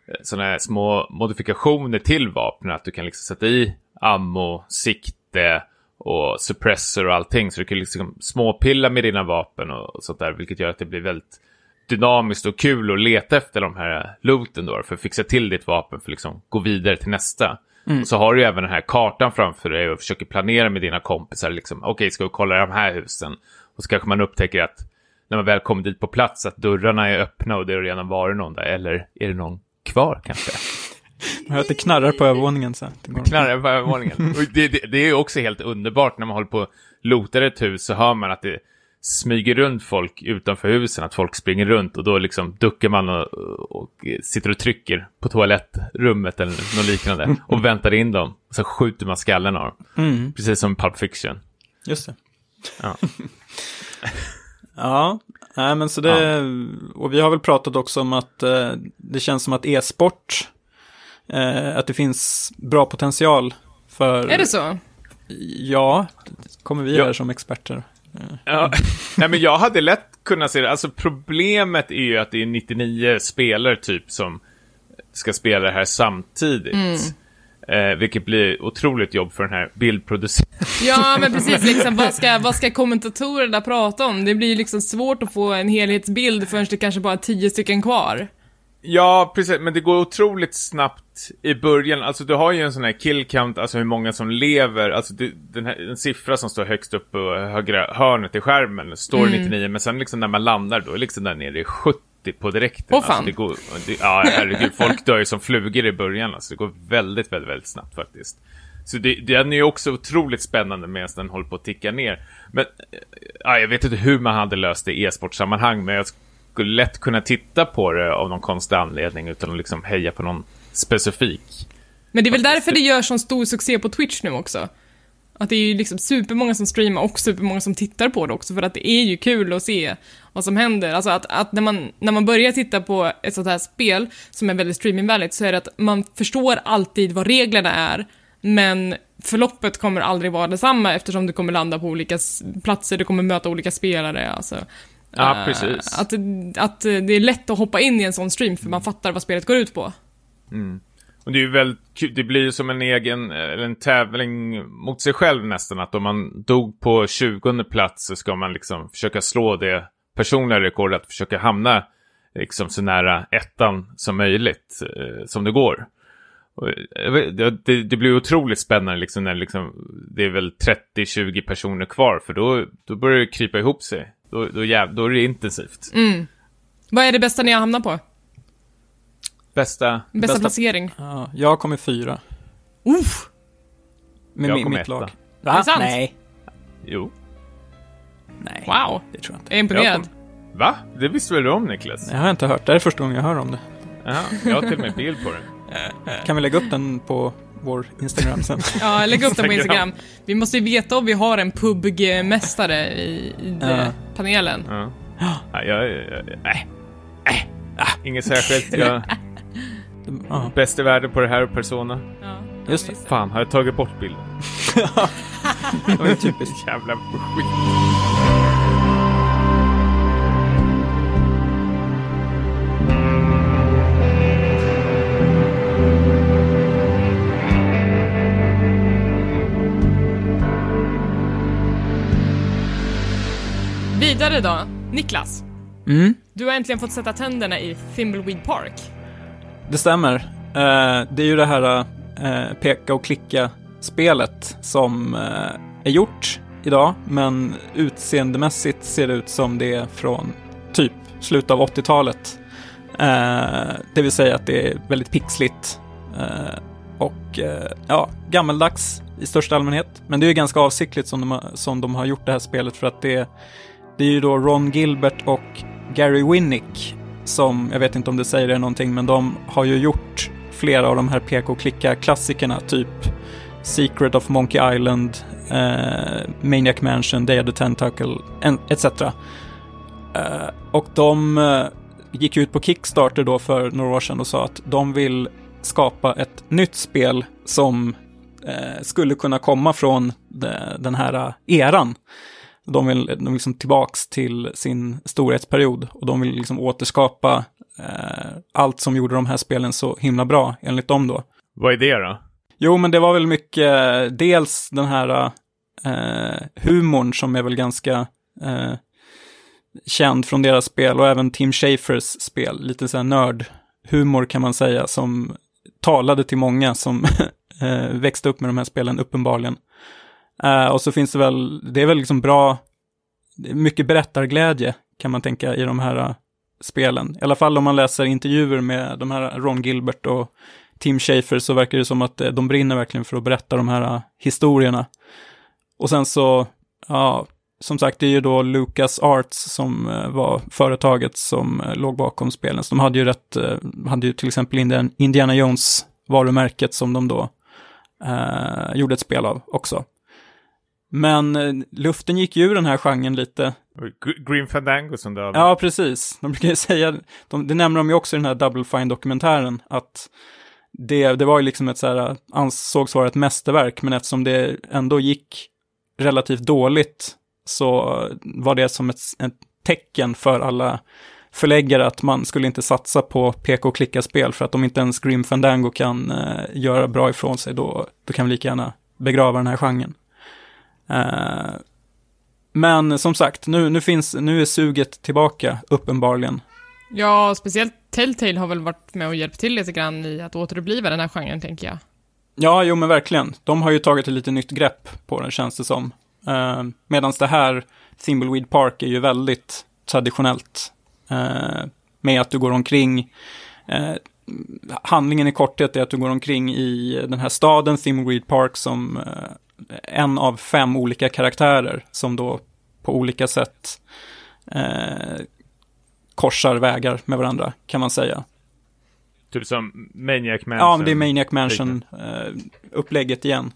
eh, sådana här små modifikationer till vapnen. Att du kan liksom sätta i ammo, sikte och suppressor och allting. Så du kan liksom småpilla med dina vapen och sånt där. Vilket gör att det blir väldigt dynamiskt och kul att leta efter de här looten då. För att fixa till ditt vapen för att liksom gå vidare till nästa. Mm. Och så har du även den här kartan framför dig och försöker planera med dina kompisar. Liksom, Okej, okay, ska vi kolla de här husen? Och så kanske man upptäcker att när man väl kommer dit på plats att dörrarna är öppna och det har redan varit någon där. Eller är det någon kvar kanske? Man hör att det knarrar på övervåningen så. Det knarrar på övervåningen. Det, det, det är också helt underbart när man håller på och lotar ett hus så hör man att det smyger runt folk utanför husen, att folk springer runt och då liksom duckar man och, och sitter och trycker på toalettrummet eller något liknande och väntar in dem. Och så skjuter man skallen av dem. Mm. Precis som Pulp Fiction. Just det. Ja. Ja, nej men så det, ja. och vi har väl pratat också om att eh, det känns som att e-sport, eh, att det finns bra potential för... Är det så? Ja, det kommer vi ja. här som experter. Ja. Nej men jag hade lätt kunnat se det, alltså problemet är ju att det är 99 spelare typ som ska spela det här samtidigt. Mm. Eh, vilket blir otroligt jobb för den här bildproducenten. Ja, men precis. Liksom, vad, ska, vad ska kommentatorerna prata om? Det blir liksom svårt att få en helhetsbild förrän det kanske bara är tio stycken kvar. Ja, precis. Men det går otroligt snabbt i början. Alltså du har ju en sån här kill count, alltså hur många som lever. Alltså det, den, här, den siffra som står högst upp på högra hörnet i skärmen står mm. 99. Men sen liksom när man landar då är liksom där nere i 70 på direkten. Åh fan. Alltså det går, det, ja, herregud. folk dör ju som flugor i början. Alltså det går väldigt, väldigt, väldigt snabbt faktiskt. Så det, den är ju också otroligt spännande medan den håller på att ticka ner. Men, ja, jag vet inte hur man hade löst det i e-sportsammanhang, men jag skulle lätt kunna titta på det av någon konstig anledning utan att liksom heja på någon specifik. Men det är väl därför det gör sån stor succé på Twitch nu också? Att det är ju liksom supermånga som streamar och supermånga som tittar på det också, för att det är ju kul att se vad som händer. Alltså att, att när, man, när man börjar titta på ett sånt här spel, som är väldigt streamingvänligt, så är det att man förstår alltid vad reglerna är, men förloppet kommer aldrig vara detsamma eftersom du kommer landa på olika platser, du kommer möta olika spelare, alltså. Ja, precis. Att, att det är lätt att hoppa in i en sån stream, för man fattar vad spelet går ut på. Mm. Och det är ju väldigt kul, det blir ju som en egen, en tävling mot sig själv nästan. Att om man dog på 20 plats så ska man liksom försöka slå det personliga rekordet. Att försöka hamna liksom så nära ettan som möjligt, eh, som det går. Och, eh, det, det, det blir otroligt spännande liksom när liksom, det är väl 30-20 personer kvar. För då, då börjar det krypa ihop sig. Då, då, jäv, då är det intensivt. Mm. Vad är det bästa ni har hamnat på? Bästa... Bästa, Bästa- placering? Ja, jag kommer fyra. Uff! Med Jag kommer mitt lag. etta. Va? Är det sant? Nej. Jo. Nej, Wow! det tror jag inte. Jag är imponerad. Jag kom- Va? Det visste väl du om Niklas? Det har jag inte hört. Det här är första gången jag hör om det. Jaha, jag har till och med bild på det. Kan vi lägga upp den på vår Instagram sen? Ja, lägg upp den på Instagram. Vi måste ju veta om vi har en PubG-mästare i, i Ja. eh, panelen. Ja. Nej, jag... Nej. Äh. Ah, Inget särskilt. Jag ja, bäst i världen på det här och Persona. Ja, Just det. Fan, har jag tagit bort bilden? det var typiskt. Jävla skit. Vidare då. Niklas, Mm, du har äntligen fått sätta tänderna i Thimbleweed Park det stämmer. Eh, det är ju det här eh, peka och klicka-spelet som eh, är gjort idag, men utseendemässigt ser det ut som det är från typ slutet av 80-talet. Eh, det vill säga att det är väldigt pixligt eh, och eh, ja, gammeldags i största allmänhet. Men det är ju ganska avsiktligt som de, har, som de har gjort det här spelet för att det, det är ju då Ron Gilbert och Gary Winnick som, jag vet inte om det säger er någonting, men de har ju gjort flera av de här PK-klicka-klassikerna, typ Secret of Monkey Island, eh, Maniac Mansion, Day of the Tentacle, etc. Eh, och de eh, gick ut på Kickstarter då för några år sedan och sa att de vill skapa ett nytt spel som eh, skulle kunna komma från de, den här eh, eran. De vill, de vill liksom tillbaks till sin storhetsperiod och de vill liksom återskapa eh, allt som gjorde de här spelen så himla bra, enligt dem då. Vad är det då? Jo, men det var väl mycket, eh, dels den här eh, humorn som är väl ganska eh, känd från deras spel och även Tim Schafers spel, lite så här nördhumor kan man säga, som talade till många som eh, växte upp med de här spelen uppenbarligen. Uh, och så finns det väl, det är väl liksom bra, mycket berättarglädje kan man tänka i de här uh, spelen. I alla fall om man läser intervjuer med de här eh, Ron Gilbert och Tim Schafer så verkar det som att de brinner verkligen för att berätta de här historierna. Och sen så, ja, som sagt, det är ju då Lucas Arts som var företaget som låg bakom spelen. Så de hade ju rätt, hade ju till exempel Indiana Jones varumärket som de då eh, gjorde ett spel av också. Men eh, luften gick ju ur den här genren lite. Gr- Green Fandango som har... Ja, precis. De brukar ju säga, de, det nämner de ju också i den här Double Fine-dokumentären, att det, det var ju liksom ett så här, ansågs vara ett mästerverk, men eftersom det ändå gick relativt dåligt så var det som ett, ett tecken för alla förläggare att man skulle inte satsa på peka och klicka-spel, för att om inte ens Grim Fandango kan eh, göra bra ifrån sig, då, då kan vi lika gärna begrava den här genren. Eh, men som sagt, nu, nu, finns, nu är suget tillbaka, uppenbarligen. Ja, speciellt Telltale har väl varit med och hjälpt till lite grann i att återuppliva den här genren, tänker jag. Ja, jo men verkligen. De har ju tagit ett lite nytt grepp på den, känns det som. Uh, Medan det här, Thimbleweed Park, är ju väldigt traditionellt. Eh, med att du går omkring, eh, handlingen i korthet är att du går omkring i den här staden, Thimbleweed Park, som eh, en av fem olika karaktärer som då på olika sätt eh, korsar vägar med varandra, kan man säga. Typ som Maniac Mansion. Ja, men det är Maniac Mansion-upplägget igen.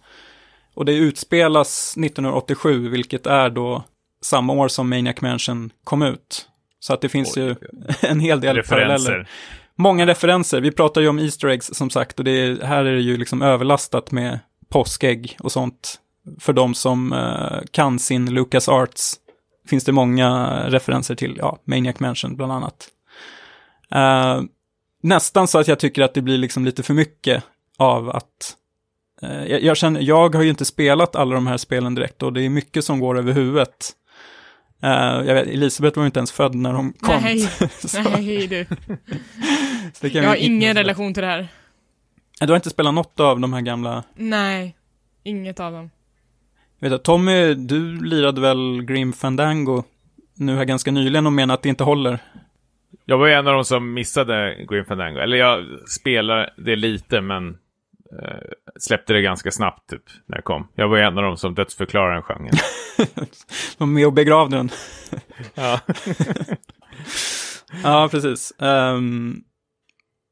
Och det utspelas 1987, vilket är då samma år som Maniac Mansion kom ut. Så att det finns Oj, ju en hel del paralleller. Referenser. Många referenser. Vi pratar ju om Easter eggs som sagt och det är, här är det ju liksom överlastat med påskägg och sånt. För de som eh, kan sin Lucas Arts finns det många referenser till, ja, Maniac Mansion bland annat. Eh, nästan så att jag tycker att det blir liksom lite för mycket av att eh, jag, jag, känner, jag har ju inte spelat alla de här spelen direkt och det är mycket som går över huvudet. Uh, jag vet, Elisabeth var ju inte ens född när de kom. Nej, nej du. jag har ingen relation till det här. Du har inte spelat något av de här gamla? Nej, inget av dem. Vet du, Tommy, du lirade väl Grim Fandango nu här ganska nyligen och menar att det inte håller? Jag var en av de som missade Grim Fandango. Eller jag spelade det lite, men eh, släppte det ganska snabbt typ när det kom. Jag var en av de som dödsförklarade den genren. var med och begravde den. ja. ja, precis. Um,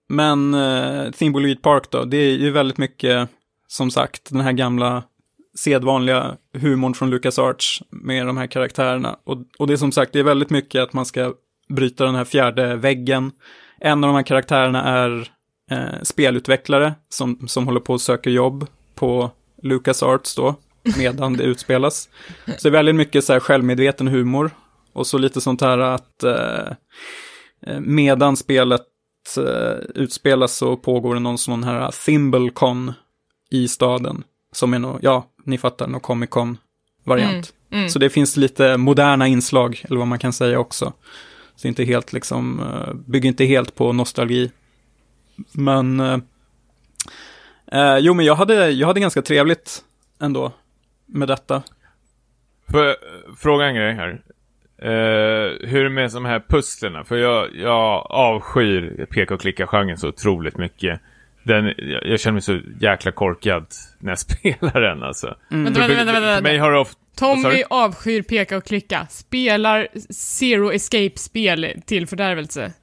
men uh, Thimbleweed Park då, det är ju väldigt mycket, som sagt, den här gamla sedvanliga humorn från Lucas Arts med de här karaktärerna. Och, och det är som sagt, det är väldigt mycket att man ska bryta den här fjärde väggen. En av de här karaktärerna är eh, spelutvecklare som, som håller på att söka jobb på Lucas Arts då, medan det utspelas. Så det är väldigt mycket så här självmedveten humor. Och så lite sånt här att eh, eh medan spelet eh, utspelas så pågår det någon sån här Thimblecon i staden. Som är nog, ja, ni fattar, någon Comic Con-variant. Mm, mm. Så det finns lite moderna inslag, eller vad man kan säga också. Så inte helt liksom, uh, bygger inte helt på nostalgi. Men, uh, uh, jo men jag hade, jag hade ganska trevligt ändå med detta. Jag fråga en grej här? Uh, hur är det med de här pusslerna? För jag, jag avskyr peka och klicka-genren så otroligt mycket den, jag känner mig så jäkla korkad när jag spelar den alltså. Mm. Vänta, vänta, vänta, vänta. För mig har det ofta... Tommy avskyr peka och klicka. Spelar Zero Escape-spel till fördärvelse.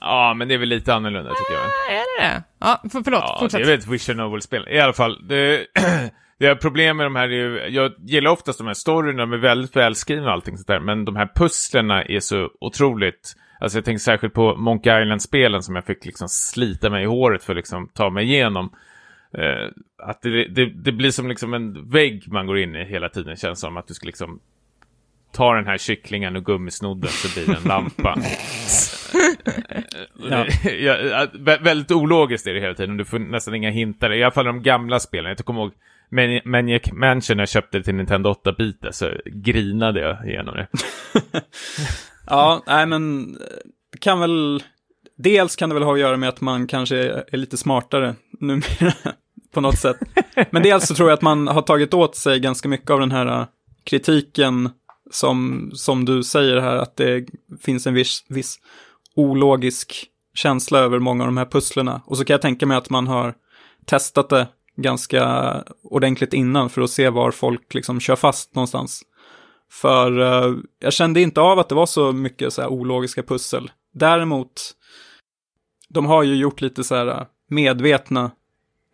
Ja, men det är väl lite annorlunda tycker jag. Ah, är det det? Ja, för, förlåt, ja, fortsätt. det är väl ett Vision Novel-spel. I alla fall, det, det är problem med de här, är jag gillar oftast de här storyna, de är väldigt välskrivna och allting sånt där, men de här pusslerna är så otroligt Alltså jag tänker särskilt på Monkey Island-spelen som jag fick liksom slita mig i håret för att liksom ta mig igenom. Eh, att det, det, det, blir som liksom en vägg man går in i hela tiden. Känns som att du ska liksom ta den här kycklingen och gummisnodden så blir det en lampa. ja. ja, väldigt ologiskt är det hela tiden. Du får nästan inga hintar. I alla fall de gamla spelen. Jag kommer ihåg Maniac Mansion när jag köpte det till Nintendo 8-bitar så grinade jag igenom det. Ja, nej men det kan väl, dels kan det väl ha att göra med att man kanske är lite smartare numera på något sätt. Men dels så tror jag att man har tagit åt sig ganska mycket av den här eh, kritiken som, som du säger här, att det finns en viss, viss ologisk känsla över många av de här pusslerna. Och så kan jag tänka mig att man har testat det ganska ordentligt innan för att se var folk liksom kör fast någonstans. För uh, jag kände inte av att det var så mycket så här ologiska pussel. Däremot, de har ju gjort lite så här eh, medvetna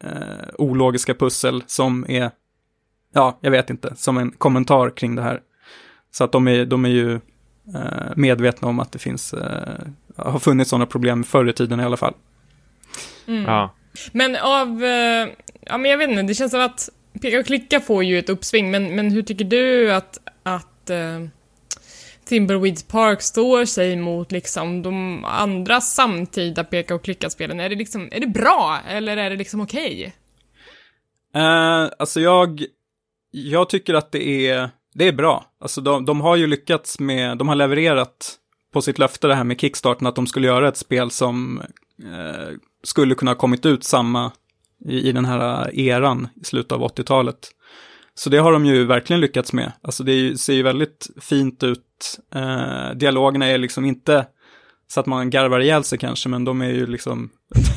uh, ologiska pussel som är, ja, jag vet inte, som en kommentar kring det här. Så att de är, de är ju uh, medvetna om att det finns, har funnits sådana problem förr i tiden i alla fall. Mm. Ja. Men av, ja men jag vet inte, det känns som att Peka och klicka får ju ett uppsving, men, men hur tycker du att att eh, Timberweeds Park står sig mot liksom de andra samtida peka och klicka-spelen? Är det liksom, är det bra eller är det liksom okej? Okay? Uh, alltså jag, jag tycker att det är, det är bra. Alltså de, de har ju lyckats med, de har levererat på sitt löfte det här med Kickstarten att de skulle göra ett spel som eh, skulle kunna ha kommit ut samma i, i den här eran i slutet av 80-talet. Så det har de ju verkligen lyckats med. Alltså det ser ju väldigt fint ut. Eh, dialogerna är liksom inte så att man garvar ihjäl sig kanske, men de är ju liksom...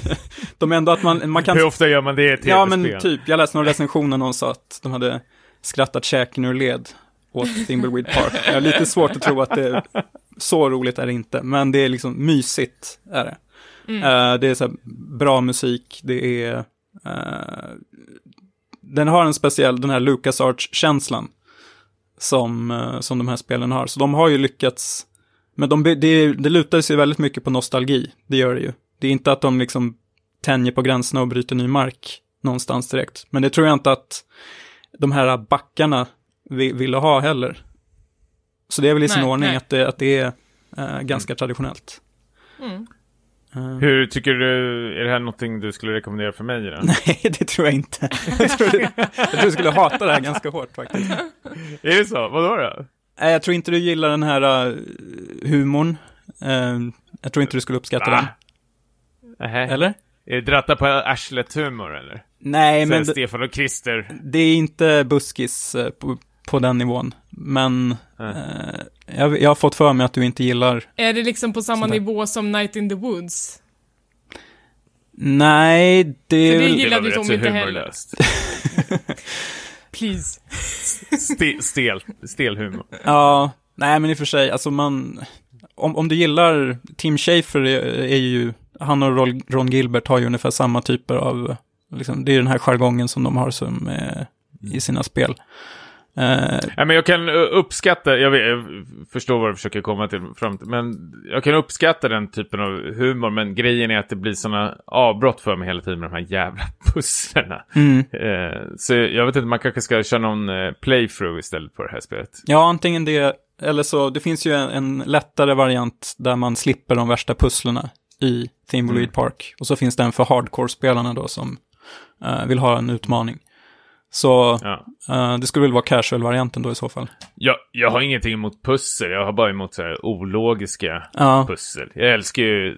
de är ändå att man, man kan... Hur ofta gör man det i Ja, men typ. Jag läste någon recension när någon sa att de hade skrattat käken ur led åt Thimbleweed Park. Jag har lite svårt att tro att det är så roligt är det inte, men det är liksom mysigt är det. Mm. Uh, det är så bra musik, det är uh, den har en speciell, den här Lucas Arts-känslan. Som, eh, som de här spelen har. Så de har ju lyckats, men de, det, det lutar sig väldigt mycket på nostalgi, det gör det ju. Det är inte att de liksom tänjer på gränserna och bryter ny mark någonstans direkt. Men det tror jag inte att de här backarna ville ha heller. Så det är väl i sin nej, ordning att det, att det är äh, ganska mm. traditionellt. Mm. Eh, Hur tycker du, är det här någonting du skulle rekommendera för mig då? Nej, det tror jag inte. Jag tror, jag tror du skulle hata det här ganska hårt faktiskt. Är det så? Vadå då? Nej, jag tror inte du gillar den här uh, humorn. Eh, jag tror inte du skulle uppskatta Va? den. Nähä. Eller? Är det dratta på arslet-humor eller? Nej, Men men det, Stefan och Christer. det är inte buskis på, på den nivån. Men eh, jag, jag har fått för mig att du inte gillar... Är det liksom på samma nivå som Night in the Woods? Nej, det... För det gillar du Tom inte heller. Please. Ste, stel, stel humor. Ja, nej men i och för sig, alltså man... Om, om du gillar, Tim Schafer är, är ju, han och Ron- Ron Gilbert har ju ungefär samma typer av, liksom, det är den här jargongen som de har som eh, i sina spel. Eh, Nej, men jag kan uh, uppskatta, jag, vet, jag förstår vad du försöker komma till, fram till, men jag kan uppskatta den typen av humor, men grejen är att det blir sådana avbrott för mig hela tiden med de här jävla pusslerna. mm. Eh, så jag vet inte, man kanske ska köra någon eh, playthrough istället på det här spelet. Ja, antingen det, eller så, det finns ju en, en lättare variant där man slipper de värsta pusslerna i Thimbleweed Mm. Park. Och så finns det en för hardcore-spelarna då som eh, vill ha en utmaning. Så Ja. eh, det skulle väl vara casual-varianten då i så fall. Jag, jag har ingenting emot pussel, jag har bara emot så här ologiska Ja, pussel. Jag älskar ju eh,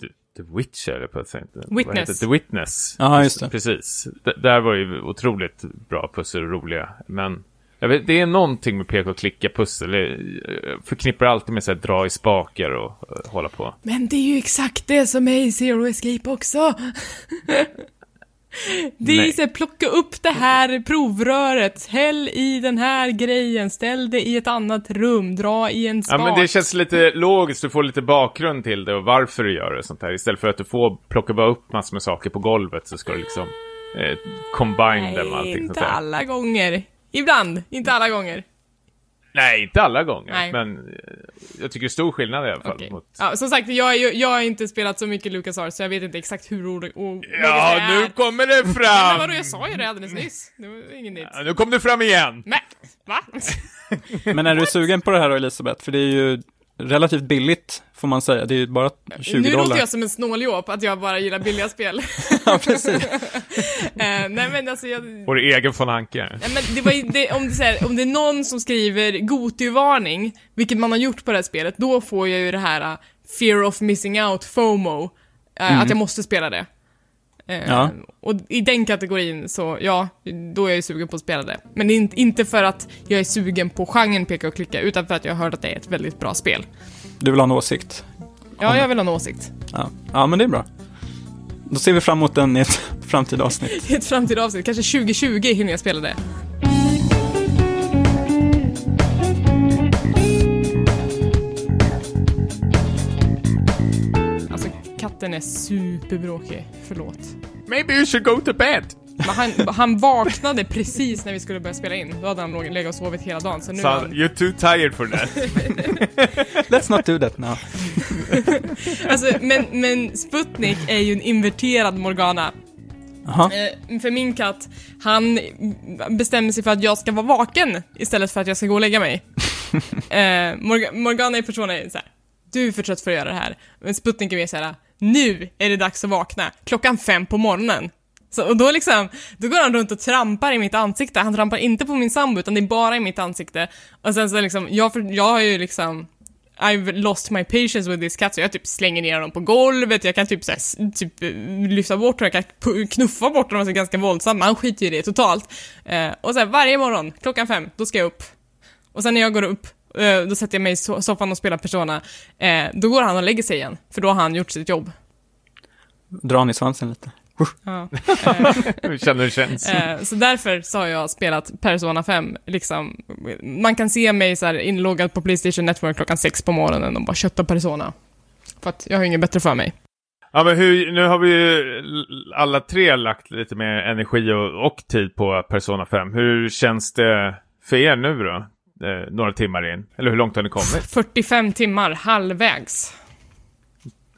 The, The Witcher, eller på att säga. Witness. The Witness. Ja, just det. Precis. D- där var ju otroligt bra pussel och roliga. Men jag vet, det är någonting med peka och klicka pussel. Jag förknippar alltid med så här, dra i spakar och eh, hålla på. Men det är ju exakt det som är i Zero Escape också. Det är Nej. så här, plocka upp det här provröret, häll i den här grejen, ställ det i ett annat rum, dra i en Ja, spak. men det känns lite logiskt. Du får lite bakgrund till det och varför du gör det sånt där. Istället för att du får plocka bara upp massor med saker på golvet så ska du liksom eh, combine dem och allting sånt inte alla gånger. Ibland, inte alla gånger. Nej, inte alla gånger. Nej. Men eh, jag tycker det är stor skillnad i alla fall. Okej. Mot... Ja, som sagt, jag, är ju- jag har inte spelat så mycket LucasArts, så jag vet inte exakt hur ord och Ja, nu kommer det Men fram! vadå, jag sa ju det alldeles nyss. Det var inget nytt. Ja, nu kom det fram igen! Men, va? men är du sugen på det här då, Elisabeth? För det är ju relativt billigt, får man säga. Det är bara 20 nu dollar. låter jag som en snåljåp, att jag bara gillar billiga spel. ja, precis. Eh, nej men alltså jag... Vår egen von Anka. Nej, men det var ju, det, om, det, här, om det är någon som skriver Goty-varning, vilket man har gjort på det här spelet, då får jag ju det här uh, fear of missing out, FOMO, uh, att jag måste spela det. Eh, Ja. Och i den kategorin så, ja, då är jag ju sugen på att spela det. Men inte, inte för att jag är sugen på genren peka och klicka, utan för att jag har hört att det är ett väldigt bra spel. Du vill ha en åsikt? Ja, jag vill ha en åsikt. Ja. ja, men det är bra. Då ser vi fram emot den i ett framtida avsnitt. I ett framtida avsnitt, kanske 2020 hinner jag spela det. Katten är superbråkig. Förlåt. Maybe you should go to bed! Men han, han vaknade precis när vi skulle börja spela in. Då hade han låg- legat och sovit hela dagen. Så nu är Son, han, you're too tired for that. Let's not do that now. alltså, men, men Sputnik är ju en inverterad Morgana. Jaha. Eh, för min katt, han bestämmer sig för att jag ska vara vaken istället för att jag ska gå och lägga mig. eh, Morga- Morgana i person är så här. du är för trött för att göra det här. Men Sputnik är mer såhär, nu är det dags att vakna, klockan fem på morgonen. Så, och då liksom, då går han runt och trampar i mitt ansikte, han trampar inte på min sambo utan det är bara i mitt ansikte. Och sen så liksom, jag, för, jag har ju liksom I've lost my patience with this cat, så jag typ slänger ner honom på golvet, jag kan typ, såhär, typ eh, lyfta bort honom, jag kan knuffa bort honom alltså ganska våldsamt, men han skiter ju i det totalt. Eh, och sen varje morgon, klockan fem, då ska jag upp. Och sen när jag går upp, då sätter jag mig i so- soffan och spelar Persona, eh, då går han och lägger sig igen, för då har han gjort sitt jobb. Dra han i svansen lite. Ja. Hur känner du känns? Eh, så därför så har jag spelat Persona 5, liksom. Man kan se mig så här inloggad på Playstation Network klockan sex på morgonen och bara kötta Persona. För att jag har inget bättre för mig. Ja, men hur, nu har vi ju alla tre lagt lite mer energi och, och tid på Persona 5. Hur känns det för er nu då? Eh, några timmar in. Eller hur långt har ni kommit? 45 timmar, halvvägs.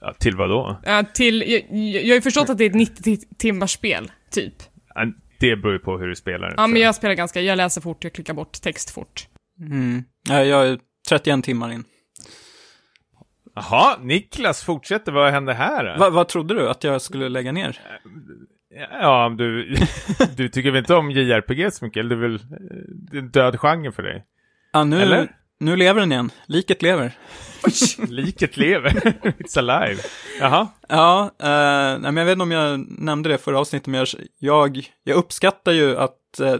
Ja, till vad då? Ja, till, jag, jag har ju förstått att det är ett 90 timmars spel, typ. Ja, Det beror ju på hur du spelar. Ja, men jag spelar ganska, jag läser fort, jag klickar bort text fort. Mm. Ja, jag är 31 timmar in. Jaha, Niklas fortsätter. Vad hände här? Va, vad trodde du att jag skulle lägga ner? Ja, du, du tycker väl inte om JRPG så mycket? Eller det är väl det är en död genre för dig? Ja, nu, Eller? nu lever den igen. Liket lever. Liket lever. It's alive. Jaha. Ja, eh, nej, men jag vet inte om jag nämnde det förra avsnittet, men jag, jag, jag uppskattar ju att eh,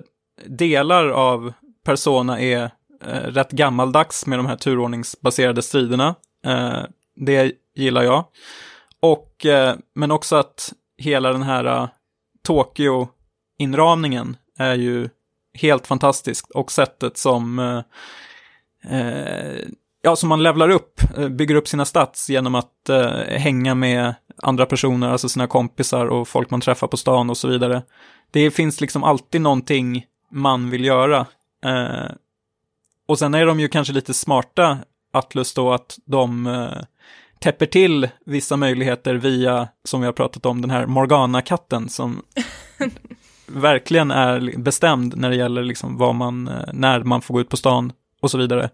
delar av Persona är eh, rätt gammaldags med de här turordningsbaserade striderna. Eh, det gillar jag. Och, eh, men också att hela den här uh, Tokyo-inramningen är ju helt fantastiskt Och sättet som, eh, eh ja, som man levlar upp, eh, bygger upp sina stats genom att eh, hänga med andra personer, alltså sina kompisar och folk man träffar på stan och så vidare. Det finns liksom alltid någonting man vill göra. Eh, och sen är de ju kanske lite smarta, Atlus då, att de eh, täpper till vissa möjligheter via, som vi har pratat om, den här Morgana-katten som verkligen är bestämd när det gäller liksom vad man, eh, när man får gå ut på stan och så vidare.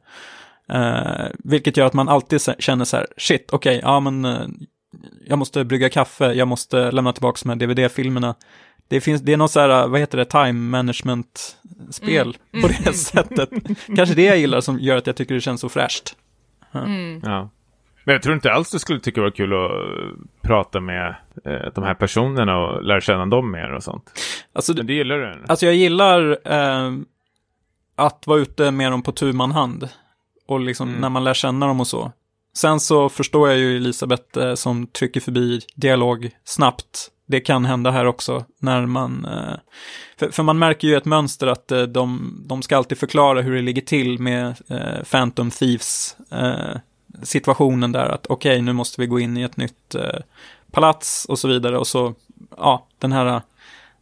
Eh, vilket gör att man alltid känner så här, shit, okej, ja men eh, jag måste brygga kaffe, jag måste lämna tillbaka de här DVD-filmerna. Det, finns, det är något så här, vad heter det, time management-spel Mm, på det sättet. Kanske det jag gillar som gör att jag tycker det känns så fräscht. Mm. Ja. Men jag tror inte alls du skulle tycka det var kul att eh, prata med eh, de här personerna och lära känna dem mer och sånt. Alltså, Men det gillar du? eller? Alltså jag gillar eh, att vara ute med dem på tu man hand. Och liksom Mm. när man lär känna dem och så. Sen så förstår jag ju Elisabeth eh, som trycker förbi dialog snabbt. Det kan hända här också när man... Eh, för, för man märker ju ett mönster att eh, de, de ska alltid förklara hur det ligger till med Phantom Thieves situationen där. Att okej, nu måste vi gå in i ett nytt eh, palats och så vidare. Och så, ja, den här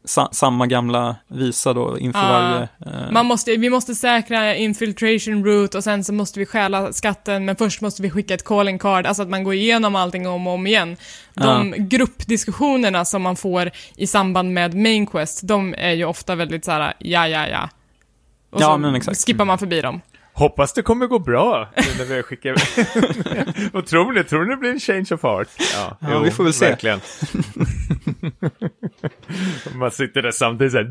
sa, samma gamla visa då inför Ja. varje... Eh, Man måste, vi måste säkra infiltration route och sen så måste vi stjäla skatten, men först måste vi skicka ett calling card, alltså att man går igenom allting om och om igen. De gruppdiskussionerna som man får i samband med main quest, de är ju ofta väldigt så här: ja, ja, ja. Och Ja, så men exakt. skippar man förbi dem. Hoppas det kommer gå bra nu när vi skickar... Vad tror ni? Tror ni det blir en change of heart? Ja, Ja, vi får väl se. Verkligen. Man sitter där samtidigt såhär!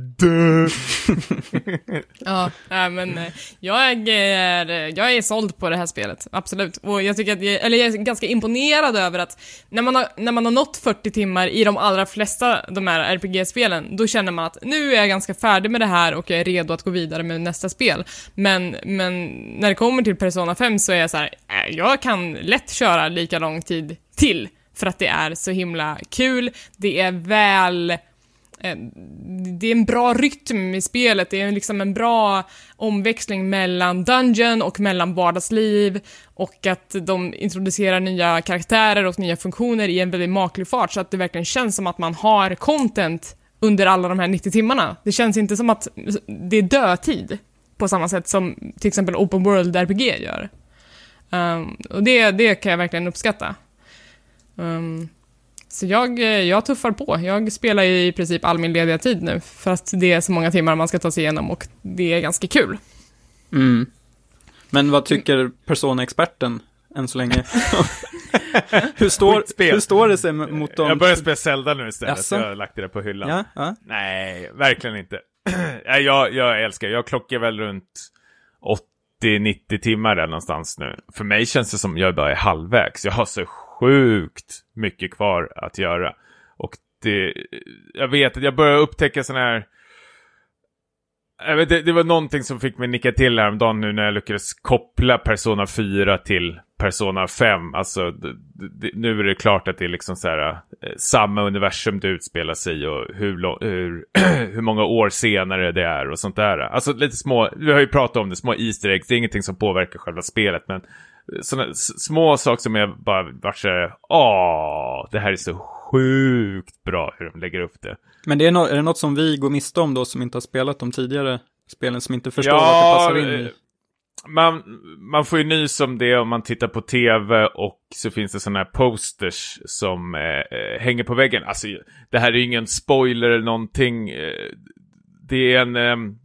Ja, nej, men eh, jag är, eh, jag är såld på det här spelet, absolut. Och jag tycker att, jag, eller jag är ganska imponerad över att när man, har, när man har nått 40 timmar i de allra flesta de här RPG-spelen, då känner man att nu är jag ganska färdig med det här och jag är redo att gå vidare med nästa spel. Men, men när det kommer till Persona 5 så är jag så här, äh, jag kan lätt köra lika lång tid till. För att det är så himla kul, det är väl eh, det är en bra rytm i spelet, det är liksom en bra omväxling mellan dungeon och mellan vardagsliv och att de introducerar nya karaktärer och nya funktioner i en väldigt maklig fart så att det verkligen känns som att man har content under alla de här 90 timmarna. Det känns inte som att det är dödtid på samma sätt som till exempel Open World RPG gör. Um, och det, det kan jag verkligen uppskatta. Um, så jag, jag tuffar på. Jag spelar i princip all min lediga tid nu, för att det är så många timmar man ska ta sig igenom och det är ganska kul. mm. Men vad tycker Persona-experten än så länge? hur, står, hur står det sig mot de... Jag börjar spela Zelda nu istället, Jaså? jag har lagt det där på hyllan. Ja, ja. Nej, verkligen inte. Nej, jag, jag älskar, jag klockar väl runt 80-90 timmar där någonstans nu. För mig känns det som jag bara är halvvägs. Jag har så sjukt mycket kvar att göra. Och det, jag vet att jag börjar upptäcka sådana här Äh, jag vet, det, det var någonting som fick mig nicka till häromdagen nu när jag lyckades koppla Persona 4 till Persona 5. Alltså, det, det, nu är det klart att det är liksom så här, eh, samma universum det utspelar sig i och hur, hur, hur många år senare det är och sånt där. Alltså lite små, vi har ju pratat om det, små Easter eggs, det är ingenting som påverkar själva spelet, men såna små saker som jag bara vart så här, åh, det här är så sjukt bra hur de lägger upp det. Men det är, no är det något som vi går miste om då, som inte har spelat de tidigare spelen, som inte förstår att det passar in i? eh, Man, man får ju nys om det om man tittar på tv och så finns det sådana här posters som eh, eh, hänger på väggen. Alltså, det här är ju ingen spoiler eller någonting. Eh, det är en,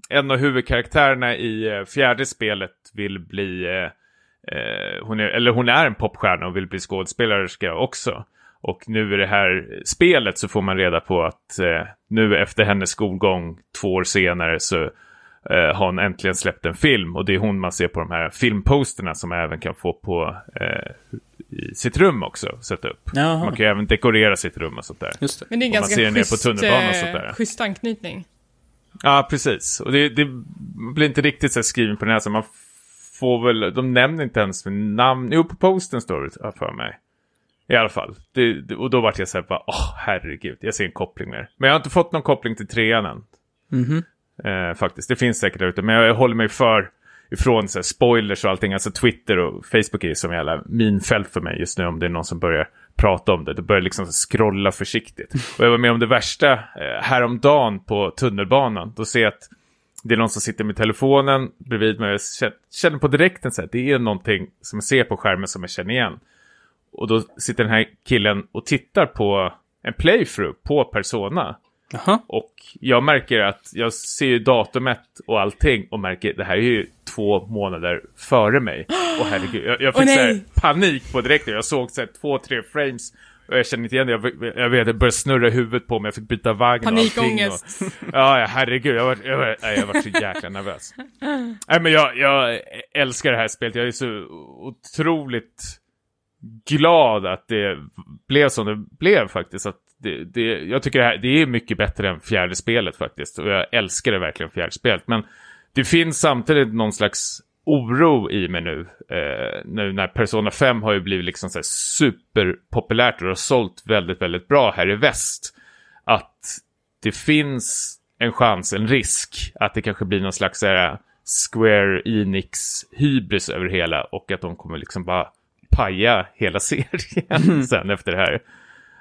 en av huvudkaraktärerna i fjärde spelet vill bli eh, hon är, eller hon är en popstjärna och vill bli skådespelerska också. Och nu i det här spelet så får man reda på att eh, nu efter hennes skolgång två år senare så eh, har hon äntligen släppt en film. Och det är hon man ser på de här filmposterna som man även kan få på eh, sitt rum också. Sätta upp. Jaha. Man kan ju även dekorera sitt rum och sånt där. Just det. Men det är en Om man ganska ser ner på schysst, tunnelbanan och sånt eh, där. schysst anknytning. Ja, precis. Och det, det blir inte riktigt så här skriven på näsan. Man får väl, de nämner inte ens med namn. Jo, på posten står det för mig. I alla fall. Det, det, och då vart jag så här bara, åh herregud, jag ser en koppling där. Men jag har inte fått någon koppling till trean än. Mhm. Eh, faktiskt, det finns säkert där ute. Men jag håller mig för ifrån så här, spoilers och allting. Alltså Twitter och Facebook är ju som jävla minfält för mig just nu om det är någon som börjar prata om det. Då börjar jag liksom scrolla försiktigt. Och jag var med om det värsta eh, häromdagen på tunnelbanan. Då ser jag att det är någon som sitter med telefonen bredvid mig. Jag känner på direkten så här, det är någonting som jag ser på skärmen som jag känner igen. Och då sitter den här killen och tittar på en playthrough på Persona. Jaha. Och jag märker att jag ser ju datumet och allting och märker att det här är ju två månader före mig. Och herregud, jag, jag fick så nej. här panik på direkt. Jag såg så här två, tre frames och jag kände inte igen det. Jag, jag vet, det började snurra i huvudet på mig. Jag fick byta vagn och allting. Panikångest. Och, ja, herregud. Jag var, jag, var, jag var så jäkla nervös. Nej, men jag, jag älskar det här spelet. Jag är så otroligt glad att det blev som det blev faktiskt. Att det, det, jag tycker det här det är mycket bättre än fjärde spelet faktiskt. Och jag älskar det verkligen fjärde spelet. Men det finns samtidigt någon slags oro i mig nu. Eh, nu när Persona 5 har ju blivit liksom så här superpopulärt och har sålt väldigt, väldigt bra här i väst. Att det finns en chans, en risk att det kanske blir någon slags så här Square Enix hybris över hela och att de kommer liksom bara paja hela serien sen efter det här.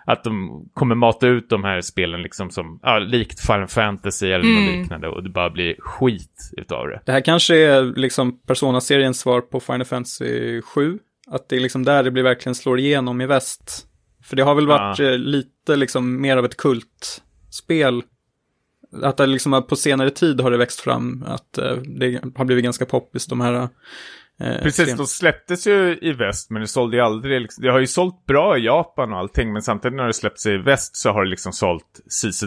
Att de kommer mata ut de här spelen liksom som, ja, likt Final Fantasy eller något liknande och det bara blir skit utav det. Det här kanske är liksom Persona-seriens svar på Final Fantasy 7. Att det är liksom där det blir verkligen slår igenom i väst. För det har väl varit Ja. eh, lite liksom mer av ett kultspel. Att det liksom på senare tid har det växt fram att eh, det har blivit ganska poppis de här. Eh, Precis, de släpptes ju i väst men det sålde ju aldrig, liksom, det har ju sålt bra i Japan och allting men samtidigt när det släppts i väst så har det liksom sålt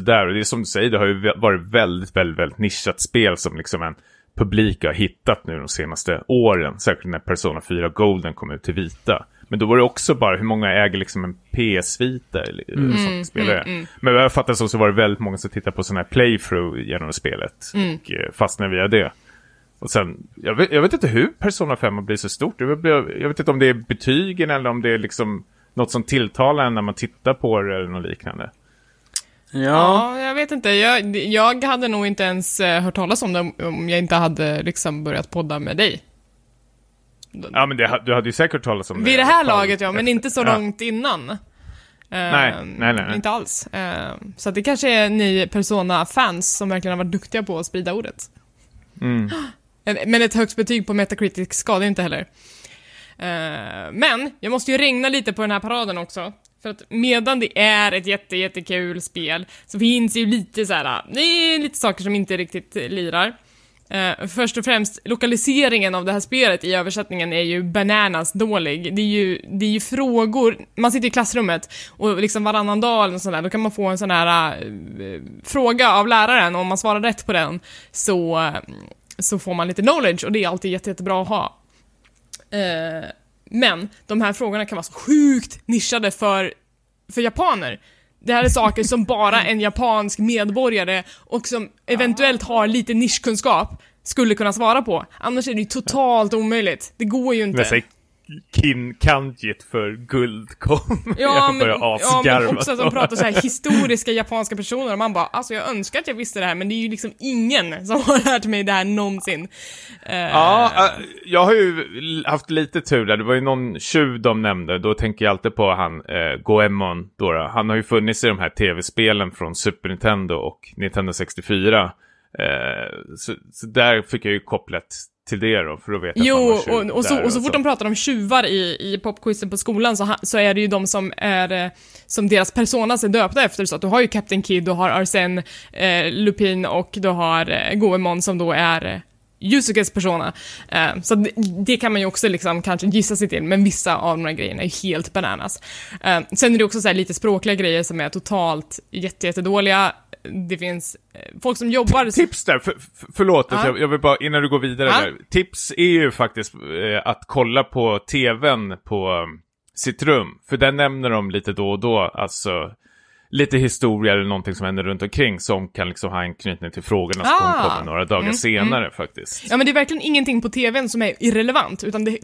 där och det är som du säger, det har ju varit väldigt, väldigt, väldigt nischat spel som liksom en publik har hittat nu de senaste åren, särskilt när Persona 4 Golden kom ut till vita. Men då var det också bara hur många äger liksom en PS-vita eller Mm, som spelare. Men vad jag fattar så, så var det väldigt många som tittade på sådana här playthrough genom spelet Mm. och eh, fastnade via det. Och sen, jag vet, jag vet inte hur Persona 5 har blivit så stort. Det blir- Jag vet inte om det är betygen eller om det är liksom något som tilltalar en när man tittar på det eller något liknande. Ja, Ja, jag vet inte. Jag, jag hade nog inte ens eh, hört talas om det om- jag inte hade liksom börjat podda med dig. Ja, men det, du hade ju säkert talat om det. Vid det här laget ja, men inte så Ja. långt innan. Eh, Nej, nej, nej. Inte alls. Eh, så det kanske är ni Persona-fans som verkligen har varit duktiga på att sprida ordet. Mm. Eh, men ett högt betyg på Metacritic skadar inte heller. Eh, men, jag måste ju regna lite på den här paraden också. För att medan det är ett jätte, jättekul spel så finns ju lite så här, eh, det är lite saker som inte riktigt lirar. Uh, först och främst, lokaliseringen av det här spelet i översättningen är ju bananas dålig. Det är ju, det är ju frågor, man sitter i klassrummet och liksom varannan dag eller sådär, då kan man få en sån här uh, fråga av läraren och om man svarar rätt på den så, så får man lite knowledge och det är alltid jätte, jättebra att ha. Eh, men de här frågorna kan vara så sjukt nischade för, för japaner. Det här är saker som bara en japansk medborgare och som eventuellt har lite nischkunskap skulle kunna svara på. Annars är det ju totalt omöjligt. Det går ju inte. inte. sen kin kanjit för guldkom. Ja jag men, börjar ja, asgarva. men också att de pratar så här historiska japanska personer och man bara, alltså jag önskar att jag visste det här men det är ju liksom ingen som har lärt mig det här någonsin. Eh, Ja, äh, jag har ju haft lite tur där. Det var ju någon tjuv de nämnde. Då tänker jag alltid på han eh, Goemon. Då, då. Han har ju funnits i de här tv-spelen från Super Nintendo och Nintendo 64. Eh, så, så där fick jag ju kopplat till det då, för att veta att man Jo, var och, och, så, där och så fort de pratar om tjuvar i, i popquizen på skolan så, ha, så är det ju de som är, eh, som deras personas är döpta efter, så att du har ju Captain Kid, du har Arsène eh, Lupin och du har eh, Goemon som då är Yusukes persona. Eh, så det, det, kan man ju också liksom kanske gissa sig till, men vissa av de här grejerna är helt bananas. Eh, sen är det också så lite språkliga grejer som är totalt jättedåliga. Det finns eh, folk som jobbar... Tips där, för, för, förlåt, ah. jag, jag, vill bara, innan du går vidare ah. där. Tips är ju faktiskt eh, att kolla på tvn på um, sitt rum, för den nämner de lite då och då, alltså lite historia eller någonting som händer runt omkring som kan liksom ha anknytning till frågorna som ah. kommer några dagar mm, senare mm. faktiskt. Ja men det är verkligen ingenting på tvn som är irrelevant, utan det,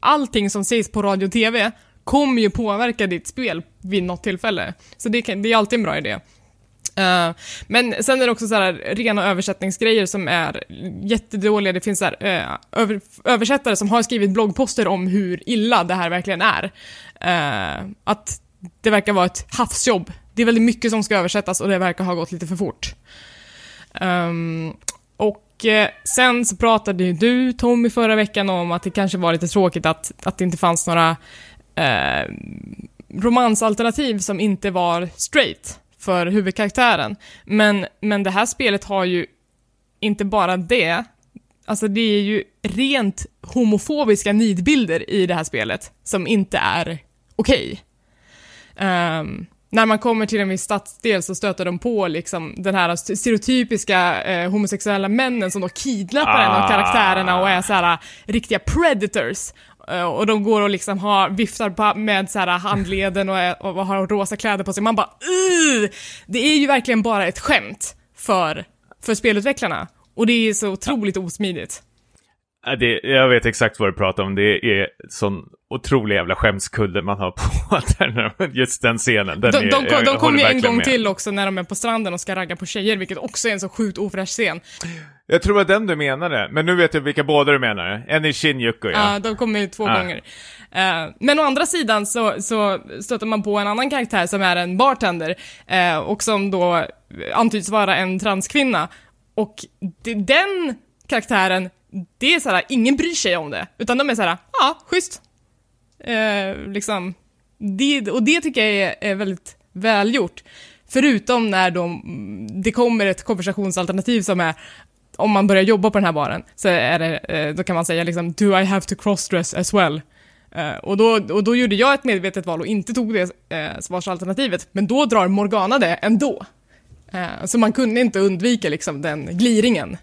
allting som sägs på radio och tv kommer ju påverka ditt spel vid något tillfälle. Så det, kan, det är alltid en bra idé. Uh, men sen är det också så här rena översättningsgrejer som är jättedåliga. Det finns så här, uh, över, översättare som har skrivit bloggposter om hur illa det här verkligen är. Uh, att det verkar vara ett havsjobb det är väldigt mycket som ska översättas och det verkar ha gått lite för fort. Um, och sen så pratade ju du, Tommy, förra veckan om att det kanske var lite tråkigt att, att det inte fanns några eh, romansalternativ som inte var straight för huvudkaraktären. Men, men det här spelet har ju inte bara det, alltså det är ju rent homofobiska nidbilder i det här spelet som inte är okej. Okay. Um, ehm, när man kommer till en viss stadsdel så stöter de på liksom den här stereotypiska eh, homosexuella männen som då kidnappar ah. en av ah. karaktärerna och är så här riktiga predators. Eh, och de går och liksom har, viftar på, med så här handleden och, är, och har rosa kläder på sig. Man bara Ugh! Det är ju verkligen bara ett skämt för, för spelutvecklarna. Och det är så otroligt osmidigt. Det, jag vet exakt vad du pratar om. Det är sån otrolig jävla skämskudde man har på den, just den scenen. Den de, är, de, de kommer ju en gång med. till också när de är på stranden och ska ragga på tjejer, vilket också är en så sjukt ofräsch scen. Jag tror var den du menade, men nu vet jag vilka båda du menar. En i Shinjuku, ja. Ja, de kommer ju två ja. gånger. Uh, men å andra sidan så, så stöter man på en annan karaktär som är en bartender uh, och som då antyds vara en transkvinna. Och den karaktären det är såhär, ingen bryr sig om det. Utan de är såhär, ja, schysst. Eh, liksom. Det, och det tycker jag är, är väldigt välgjort. Förutom när de, det kommer ett konversationsalternativ som är, om man börjar jobba på den här baren, så är det, eh, då kan man säga liksom, do I have to crossdress as well? Eh, och, då, och då gjorde jag ett medvetet val och inte tog det eh, svarsalternativet, men då drar Morgana det ändå. Eh, så man kunde inte undvika liksom den gliringen.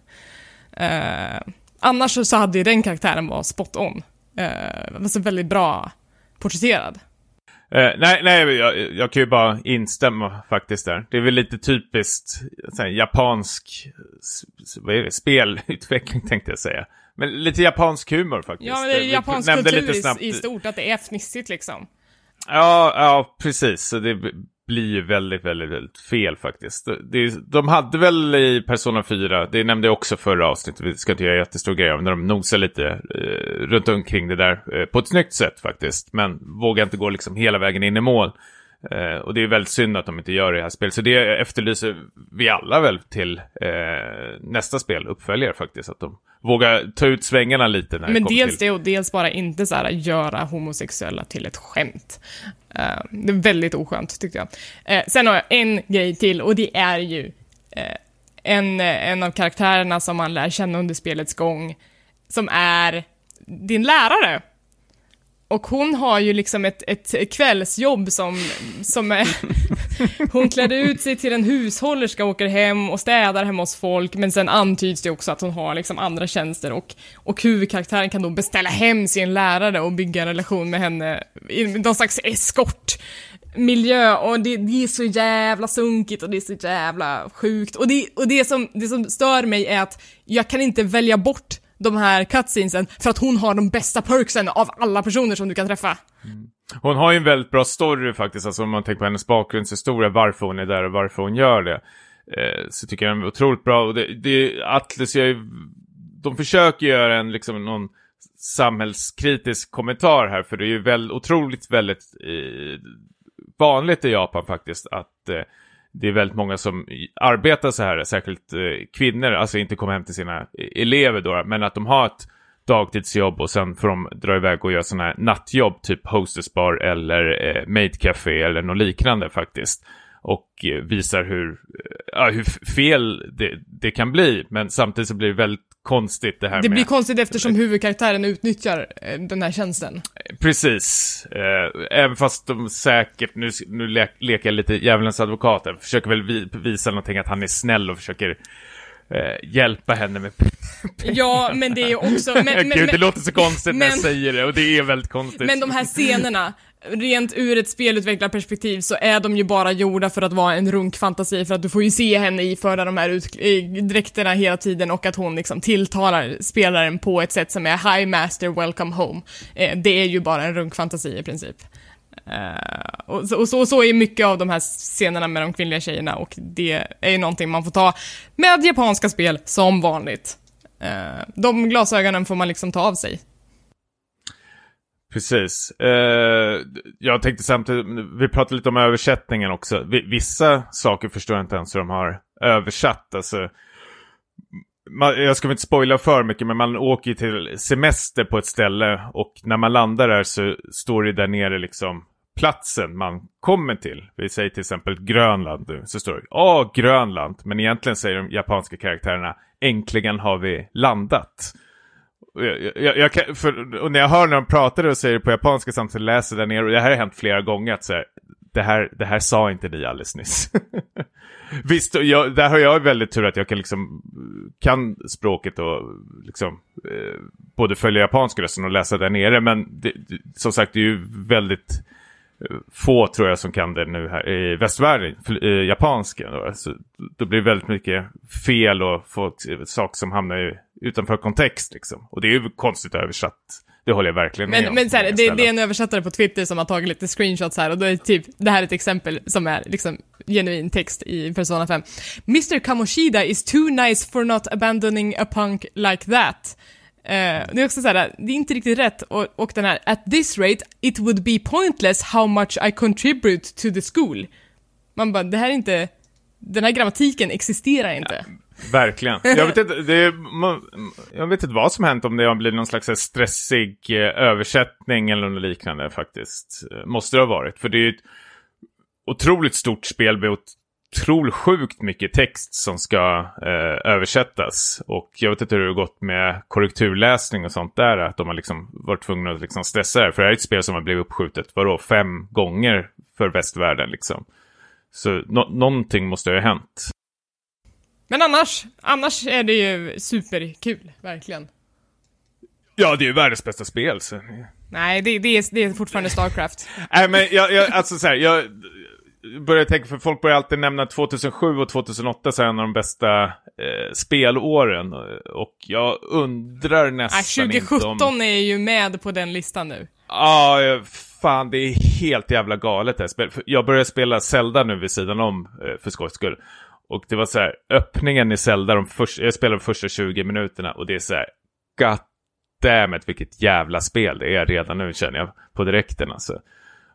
Eh, Annars så hade ju den karaktären varit spot on. Eh, alltså väldigt bra porträtterad. Eh, nej, nej jag, jag, kan ju bara instämma faktiskt där. Det är väl lite typiskt här, japansk vad är det, spelutveckling tänkte jag säga. Men lite japansk humor faktiskt. Ja, men det är japansk kultur i, i stort, att det är fnissigt liksom. Ja, ja precis. Det blir ju väldigt, väldigt, väldigt fel faktiskt. De, de hade väl i Persona 4, det nämnde jag också förra avsnittet, vi ska inte göra jättestor grej av, när de nosar lite eh, runt omkring det där eh, på ett snyggt sätt faktiskt. Men vågar inte gå liksom hela vägen in i mål. Eh, och det är väldigt synd att de inte gör det här spelet. Så det efterlyser vi alla väl till eh, nästa spel, uppföljare faktiskt. Att de vågar ta ut svängarna lite. När Men det dels till... det och dels bara inte så här göra homosexuella till ett skämt. Uh, det är väldigt oskönt tyckte jag. Uh, sen har jag en grej till och det är ju uh, en, en av karaktärerna som man lär känna under spelets gång, som är din lärare. Och hon har ju liksom ett, ett kvällsjobb som, som är... Hon klädde ut sig till en hushållerska, åker hem och städar hemma hos folk, men sen antyds det också att hon har liksom andra tjänster och, och huvudkaraktären kan då beställa hem sin lärare och bygga en relation med henne i någon slags eskort miljö och det, det, är så jävla sunkigt och det är så jävla sjukt. Och det, och det, som, det som stör mig är att jag kan inte välja bort de här cutscenesen för att hon har de bästa perksen av alla personer som du kan träffa. Mm. Hon har ju en väldigt bra story faktiskt, alltså om man tänker på hennes bakgrundshistoria, varför hon är där och varför hon gör det. Eh, så tycker jag den är otroligt bra och det, det Atlas gör ju, de försöker göra en liksom någon samhällskritisk kommentar här, för det är ju väl, otroligt väldigt eh, vanligt i Japan faktiskt att eh, det är väldigt många som arbetar så här, särskilt eh, kvinnor, alltså inte kommer hem till sina eh, elever då, men att de har ett dagtidsjobb och sen får de dra iväg och göra sådana här nattjobb, typ hostessbar eller eh, maidcafé eller något liknande faktiskt. Och eh, visar hur, eh, hur fel det, det, kan bli, men samtidigt så blir det väldigt konstigt det här Det med... blir konstigt eftersom huvudkaraktären utnyttjar eh, den här tjänsten. Precis. Eh, även fast de säkert, nu, nu le leker jag lite djävulens advokat försöker väl vi, visa någonting att han är snäll och försöker eh, hjälpa henne med... Ja, men det är också... Men, men, Gud, det men, låter så konstigt när jag säger det och det är väldigt konstigt. men de här scenerna, rent ur ett spelutvecklarperspektiv så är de ju bara gjorda för att vara en runkfantasi för att du får ju se henne iförda de här ut- dräkterna hela tiden och att hon liksom tilltalar spelaren på ett sätt som är Hi Master, welcome home. Eh, det är ju bara en runkfantasi i princip. Uh, och, så, och, så, och så är mycket av de här scenerna med de kvinnliga tjejerna och det är ju någonting man får ta med japanska spel som vanligt. Uh, de glasögonen får man liksom ta av sig. Precis. Eh, jag tänkte samtidigt, vi pratade lite om översättningen också. Vissa saker förstår jag inte ens hur de har översatt. Alltså, man, jag ska väl inte spoila för mycket, men man åker ju till semester på ett ställe och när man landar där så står det där nere liksom platsen man kommer till. Vi säger till exempel Grönland nu, så står det ja Grönland. Men egentligen säger de japanska karaktärerna Äntligen har vi landat. Och Jag, jag, jag kan, för, och när jag hör när de pratar och säger det på japanska samtidigt läser där nere, och det här har hänt flera gånger, att så här, det, här, det här sa inte ni alldeles nyss. Visst, jag, där har jag väldigt tur att jag kan liksom, kan språket och liksom, eh, både följa japanska rösten och läsa där nere, men det, det, som sagt, det är ju väldigt eh, få tror jag som kan det nu här i västvärlden, för, eh, japanska. Då. Så, då blir det väldigt mycket fel och folk, eh, saker som hamnar i, utanför kontext liksom. Och det är ju konstigt översatt. Det håller jag verkligen med Men, om. men så här, det, det är en översättare på Twitter som har tagit lite screenshots här och då är typ, det här är ett exempel som är liksom genuin text i Persona 5. Mr Kamoshida is too nice for not abandoning a punk like that. Eh, det är också så här, det är inte riktigt rätt och, och den här, at this rate it would be pointless how much I contribute to the school. Man bara, det här är inte, den här grammatiken existerar inte. Verkligen. Jag vet, inte, det är, man, jag vet inte vad som hänt om det har blivit någon slags stressig eh, översättning eller något liknande faktiskt. Eh, måste det ha varit. För det är ju ett otroligt stort spel med otroligt sjukt mycket text som ska eh, översättas. Och jag vet inte hur det har gått med korrekturläsning och sånt där. Att de har liksom varit tvungna att liksom stressa det här. För det här är ett spel som har blivit uppskjutet, vadå, fem gånger för västvärlden liksom. Så no någonting måste ha hänt. Men annars, annars är det ju superkul, verkligen. Ja, det är ju världens bästa spel. Så. Nej, det, det, är, det är fortfarande Starcraft. Nej, men jag, jag, alltså så här, jag börjar tänka, för folk börjar alltid nämna 2007 och 2008 som en av de bästa eh, spelåren. Och jag undrar nästan 2017 inte om... är ju med på den listan nu. Ja, ja, fan det är helt jävla galet det här spelet. Jag började spela Zelda nu vid sidan om eh, för skojs skull. Och det var så här, öppningen i Zelda, de första, jag spelade de första 20 minuterna och det är så här, god damn it, vilket jävla spel det är redan nu känner jag på direkten alltså.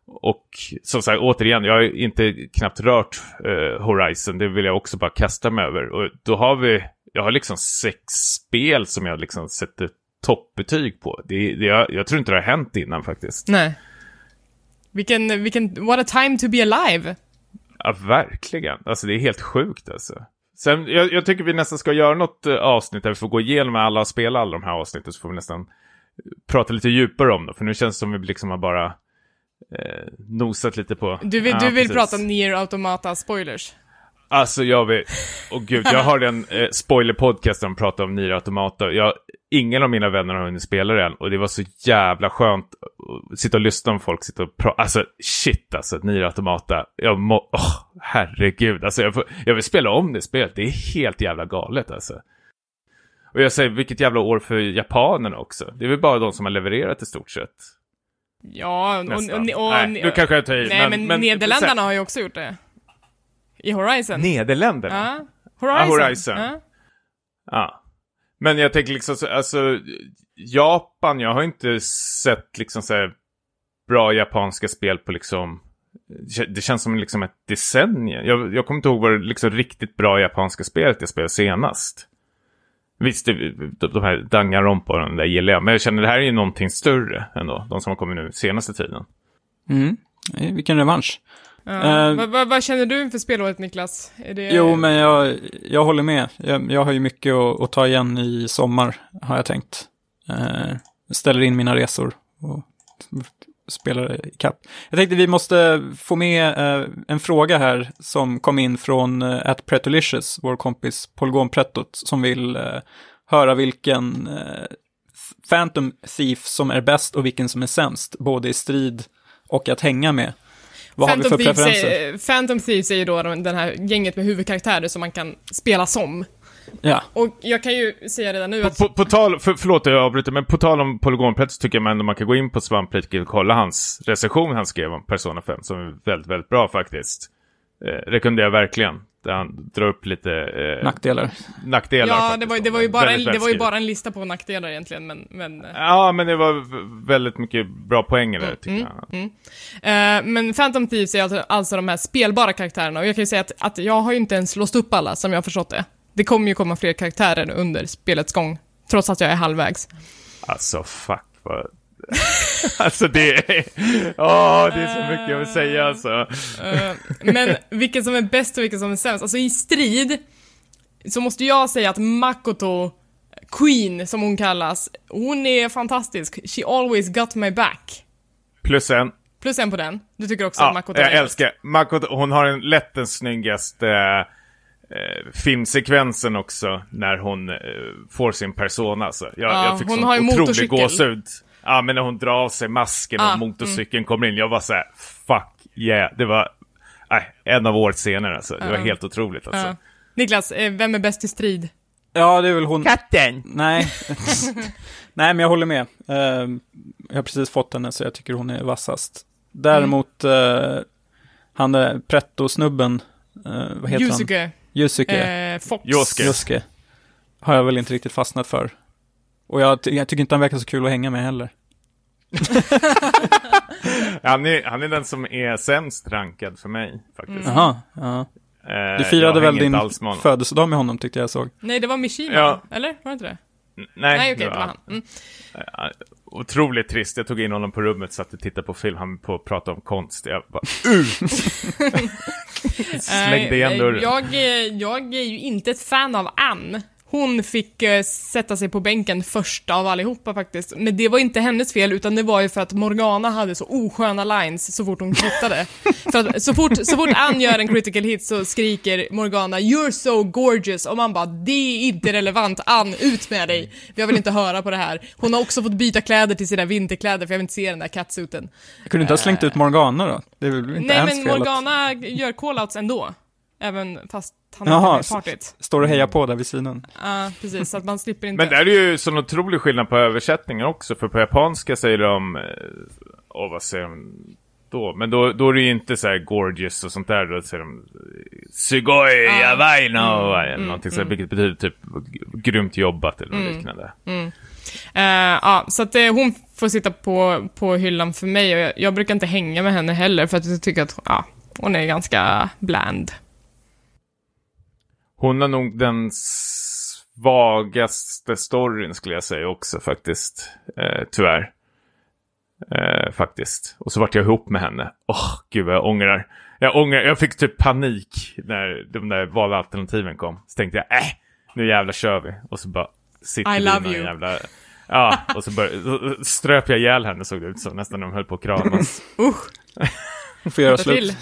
Och som sagt, återigen, jag har inte knappt rört eh, Horizon, det vill jag också bara kasta mig över. Och då har vi, jag har liksom sex spel som jag liksom sätter toppbetyg på. Det, det, jag, jag tror inte det har hänt innan faktiskt. Nej. Vilken, vilken, what a time to be alive. Ja, verkligen. Alltså det är helt sjukt alltså. Sen, jag, jag tycker vi nästan ska göra något eh, avsnitt där vi får gå igenom alla och spela alla de här avsnitten så får vi nästan prata lite djupare om det. För nu känns det som vi liksom har bara eh, nosat lite på... Du vill, Ja, du vill precis. prata Nier Automata spoilers. Alltså jag vill... Och gud, jag har en eh, spoiler-podcast där de pratar om Nier Automata. Jag, ingen av mina vänner har hunnit spela det än. Och det var så jävla skönt att sitta och lyssna om folk sitter och pratar. Alltså shit alltså, Nier Automata. Jag må... Åh, herregud. Alltså jag, får, jag vill spela om det spelet. Det är helt jävla galet alltså. Och jag säger, vilket jävla år för japanerna också. Det är väl bara de som har levererat i stort sett. Ja, och, Nästan. och, och, Nej, nu kanske jag tar i. Nej, men, Nederländerna har ju också gjort det. I Horizon. Nederländerna? Ja. Horizon. Ja, Horizon. Ja. Ja. Men jag tänker liksom, så- alltså Japan, jag har inte sett liksom så här bra japanska spel på liksom, det känns som liksom ett decennium. Jag, jag kommer inte ihåg vad det liksom riktigt bra japanska spelet jag spelade senast. Visst, det, de, de här Danganronpa där gillar jag, men jag känner det här är ju någonting större ändå, de som har kommit nu senaste tiden. Mm. Eh, Vilken revansch. Ja. Eh, vad, vad, vad känner du inför spelåret Niklas? Det... Jo, men jag, jag håller med. Jag, jag har ju mycket att, att ta igen i sommar, har jag tänkt. Eh, ställer in mina resor och spelar ikapp. Jag tänkte vi måste få med eh, en fråga här som kom in från eh, at Pretolicious, vår kompis Polygonprettot, som vill höra vilken Phantom Thief som är bäst och vilken som är sämst, både i strid och att hänga med. Vad har vi för Phantom Thieves, preferenser? är, Phantom Thieves är ju då den här gänget med huvudkaraktärer som man kan spela som. Ja, Och jag kan ju säga redan nu På, att... på, på tal, för, förlåt jag avbryter, men på tal om polygonprätt så tycker jag ändå man kan gå in på Svampriket och kolla hans recension han skrev om Persona 5, som är väldigt, väldigt bra faktiskt. Eh, rekommenderar jag verkligen. Där han drar upp lite eh, nackdelar. nackdelar Ja, faktiskt det var, det var ju bara, Väldigt en, det var ju bara en lista på nackdelar egentligen, men... men eh, Ja, men det var väldigt mycket bra poänger där, tycker jag. Eh, men Phantom Thieves är alltså, alltså de här spelbara karaktärerna och jag kan ju säga att, att jag har ju inte ens låst upp alla som jag har förstått det. Det kommer ju komma fler karaktärer under spelets gång, trots att jag är halvvägs. Alltså, fuck vad... alltså det är... Åh, det är så mycket jag vill säga alltså. Eh, men vilken som är bäst och vilken som är sämst, alltså i strid så måste jag säga att Makoto Queen, som hon kallas, hon är fantastisk. She always got my back. Plus en. Plus en på den. Du tycker också att Ja, Makoto jag är älskar. Makoto, hon har en lätt den snyggaste eh, filmsekvensen också när hon eh, får sin persona. Alltså. Jag, Ja, jag fick hon sån har otrolig gåshud. Ja, men när hon drar av sig masken Ah, och motorcykeln kommer in. Jag var så här, fuck yeah. Det var nej, en av årets scener alltså. Det var Ja. helt otroligt alltså. Ja. Niklas, eh, vem är bäst i strid? Ja, det är väl hon. Katten! Nej. Nej, men jag håller med. Eh, jag har precis fått henne så jag tycker hon är vassast. Däremot, eh, han är pretto-snubben, eh, vad heter han? Yusuke, Yusuke. eh, Fox. Yosuke. Yusuke. Har jag väl inte riktigt fastnat för. Och jag, ty- jag tycker inte han verkar så kul att hänga med heller. Han är, han är den som är sämst rankad för mig faktiskt. Jaha, ja. Eh, Du firade väl din födelsedag med honom tyckte jag såg. Nej, det var Mishima, Ja. eller? Var det inte det? Nej, Nej, okej, det var han. Mm. Ja, Otroligt trist. Jag tog in honom på rummet, satt och tittade på film, han på att prata om konst. Jag bara Slängde igen Eh, dörren. Jag, eh, jag är ju inte ett fan av Ann. Hon fick eh, sätta sig på bänken först av allihopa faktiskt. Men det var inte hennes fel, utan det var ju för att Morgana hade så osköna lines så fort hon krittade. för att så fort, så fort Ann gör en critical hit så skriker Morgana “You're so gorgeous” och man bara “Det är inte relevant, Ann, ut med dig! Jag vill inte höra på det här”. Hon har också fått byta kläder till sina vinterkläder för jag vill inte se den där catsuiten. Jag kunde inte ha slängt ut Morgana då? Det är väl inte Nej ens men fel att... Morgana gör callouts ändå. Även fast han Jaha, är med i s- partyt. Står och hejar på där vid sidan. Ja, precis. Så att man slipper inte... Men där är ju sån otrolig skillnad på översättningen också, för på japanska säger de... eh, Åh, vad säger de då? Men då, då är det ju inte så här gorgeous och sånt där, då säger de... Sugoi yabai no! eller mm, någonting så här, vilket betyder typ grymt jobbat eller något liknande. Eh, ja, så att eh, hon får sitta på, på hyllan för mig och jag, jag brukar inte hänga med henne heller för att jag tycker att ja, hon är ganska bland. Hon har nog den svagaste storyn skulle jag säga också faktiskt. Eh, tyvärr. Eh, faktiskt. Och så vart jag ihop med henne. Åh, gud vad jag ångrar. Jag ångrar, jag fick typ panik när de där valalternativen kom. Så tänkte jag, äh, nu jävlar kör vi. Och så bara sitter I love you. jävla... Ja, och så bör, ströp jag ihjäl henne såg det ut som, nästan när de höll på att kramas. Usch, får göra slut. till.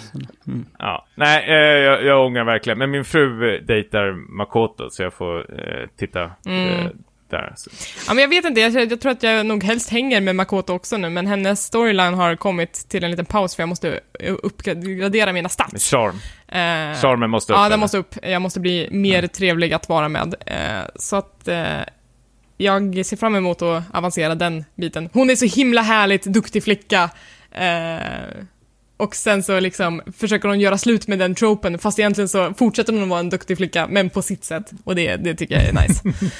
Ja, nej, eh, jag, jag ångrar verkligen. Men min fru dejtar Makoto så jag får eh, titta eh, där. Så. Ja, men jag vet inte, jag, jag tror att jag nog helst hänger med Makoto också nu, men hennes storyline har kommit till en liten paus för jag måste uppgradera mina stats. charm. Eh, Charmen måste upp. Ja, den måste upp. Jag måste bli mer trevlig att vara med. Eh, så att eh, jag ser fram emot att avancera den biten. Hon är så himla härligt duktig flicka. Eh, och sen så liksom försöker hon göra slut med den tropen, fast egentligen så fortsätter hon att vara en duktig flicka, men på sitt sätt. Och det, det tycker jag är nice.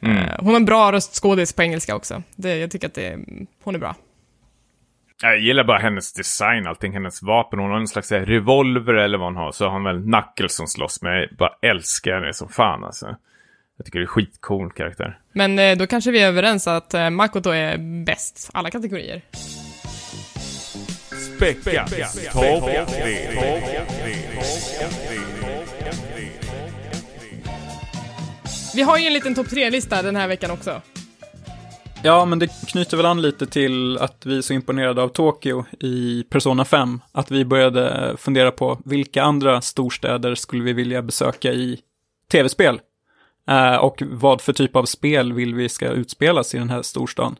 Mm. Eh, hon har en bra röstskådis på engelska också. Det, jag tycker att det, hon är bra. Jag gillar bara hennes design, allting, hennes vapen. Hon har en slags här, revolver eller vad hon har. Så har hon väl Knuckles som slåss med. Jag bara älskar henne som fan alltså. Jag tycker det är skitcool karaktär. Men eh, då kanske vi är överens att eh, Makoto är bäst alla kategorier. Späckat topp tre. Vi har ju en liten topp tre-lista den här veckan också. Ja, men det knyter väl an lite till att vi är så imponerade av Tokyo i Persona 5. Att vi började fundera på vilka andra storstäder skulle vi vilja besöka i tv-spel? Eh, och vad för typ av spel vill vi ska utspelas i den här storstan?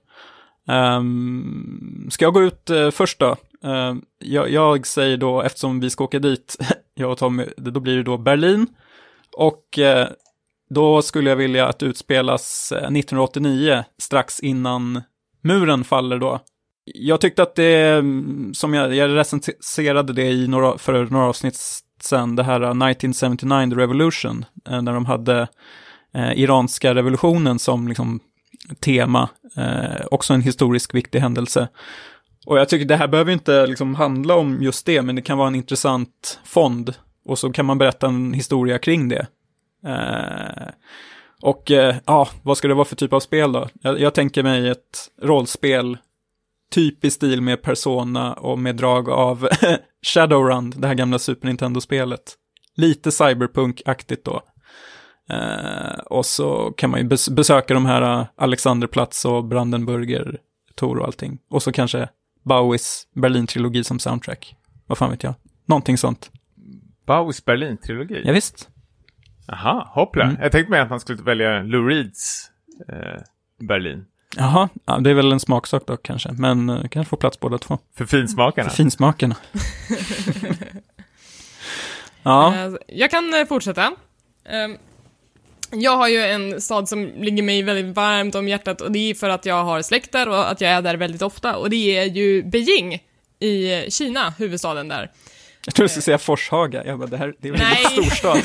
Um, ska jag gå ut uh, först då? Ehm, jag, jag, säger då, eftersom vi ska åka dit, jag och Tommy, då blir det då Berlin. Och eh, då skulle jag vilja att det utspelas eh, 1989, strax innan muren faller då. Jag tyckte att det, mm, som jag, jag recenserade det i några, för några avsnitt sen, det här eh, 1979 The Revolution, när de hade eh, iranska revolutionen som liksom tema, eh, också en historisk viktig händelse. Och jag tycker det här behöver inte liksom handla om just det, men det kan vara en intressant fond. Och så kan man berätta en historia kring det. Eh, och eh, ja, vad ska det vara för typ av spel då? Jag, jag tänker mig ett rollspel, typ i stil med Persona och med drag av Shadowrun, det här gamla Super Nintendo-spelet. Lite cyberpunk-aktigt då. Eh, och så kan man ju bes besöka de här eh, Alexanderplatz och Brandenburger Tor och allting. Och så kanske Bowies Berlin-trilogi som soundtrack. Vad fan vet jag? Någonting sånt. Bowies Berlin-trilogi? Ja, visst. Jaha, hoppla. Mm. Jag tänkte mig att man skulle välja Lou Reeds eh, Berlin. Jaha, ja, det är väl en smaksak då kanske, men uh, kanske får plats båda två. För finsmakarna? För finsmakarna. ja. Uh, jag kan uh, fortsätta. Jag har ju en stad som ligger mig väldigt varmt om hjärtat och det är för att jag har släkt där och att jag är där väldigt ofta och det är ju Beijing i Kina, huvudstaden där. Jag tror du skulle säga Forshaga, jag bara, det här det är väl en storstad.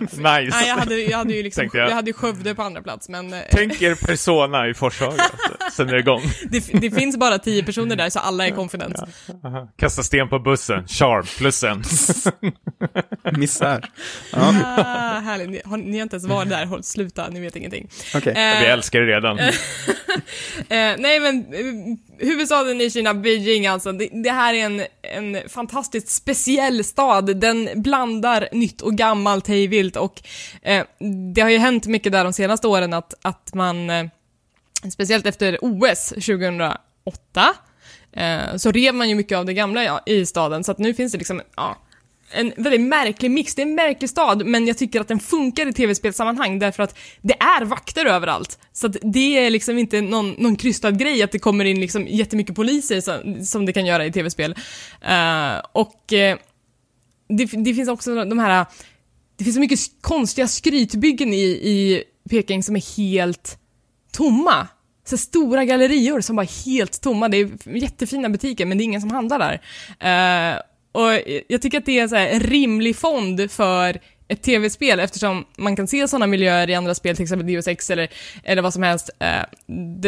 nice. Nej, jag hade, jag hade ju liksom, jag. jag. hade ju Skövde på andra plats, men... Eh, Tänk er Persona i Forshaga, sen är det igång. det, det finns bara tio personer där, så alla är confident. Ja. Kasta sten på bussen, charm, plus en. Misär. Ja. Ah, härligt, ni har, ni har inte ens varit där, Håll, sluta, ni vet ingenting. Okay. Eh, Vi älskar det redan. eh, nej men, eh, huvudstaden i Kina, Beijing alltså, det, det här är en, en fantastiskt speciell stad. Den blandar nytt och gammalt hejvilt och eh, det har ju hänt mycket där de senaste åren att, att man, eh, speciellt efter OS 2008, eh, så rev man ju mycket av det gamla ja, i staden, så att nu finns det liksom, ja, en väldigt märklig mix. Det är en märklig stad, men jag tycker att den funkar i tv-spelssammanhang därför att det är vakter överallt. Så att det är liksom inte någon, någon krystad grej att det kommer in liksom jättemycket poliser som, som det kan göra i tv-spel. Uh, och uh, det, det, finns också de här, det finns så mycket konstiga skrytbyggen i, i Peking som är helt tomma. Så stora gallerior som bara är helt tomma. Det är jättefina butiker, men det är ingen som handlar där. Uh, och jag tycker att det är så en rimlig fond för ett tv-spel eftersom man kan se sådana miljöer i andra spel, till exempel Deus Ex eller, eller vad som helst, eh,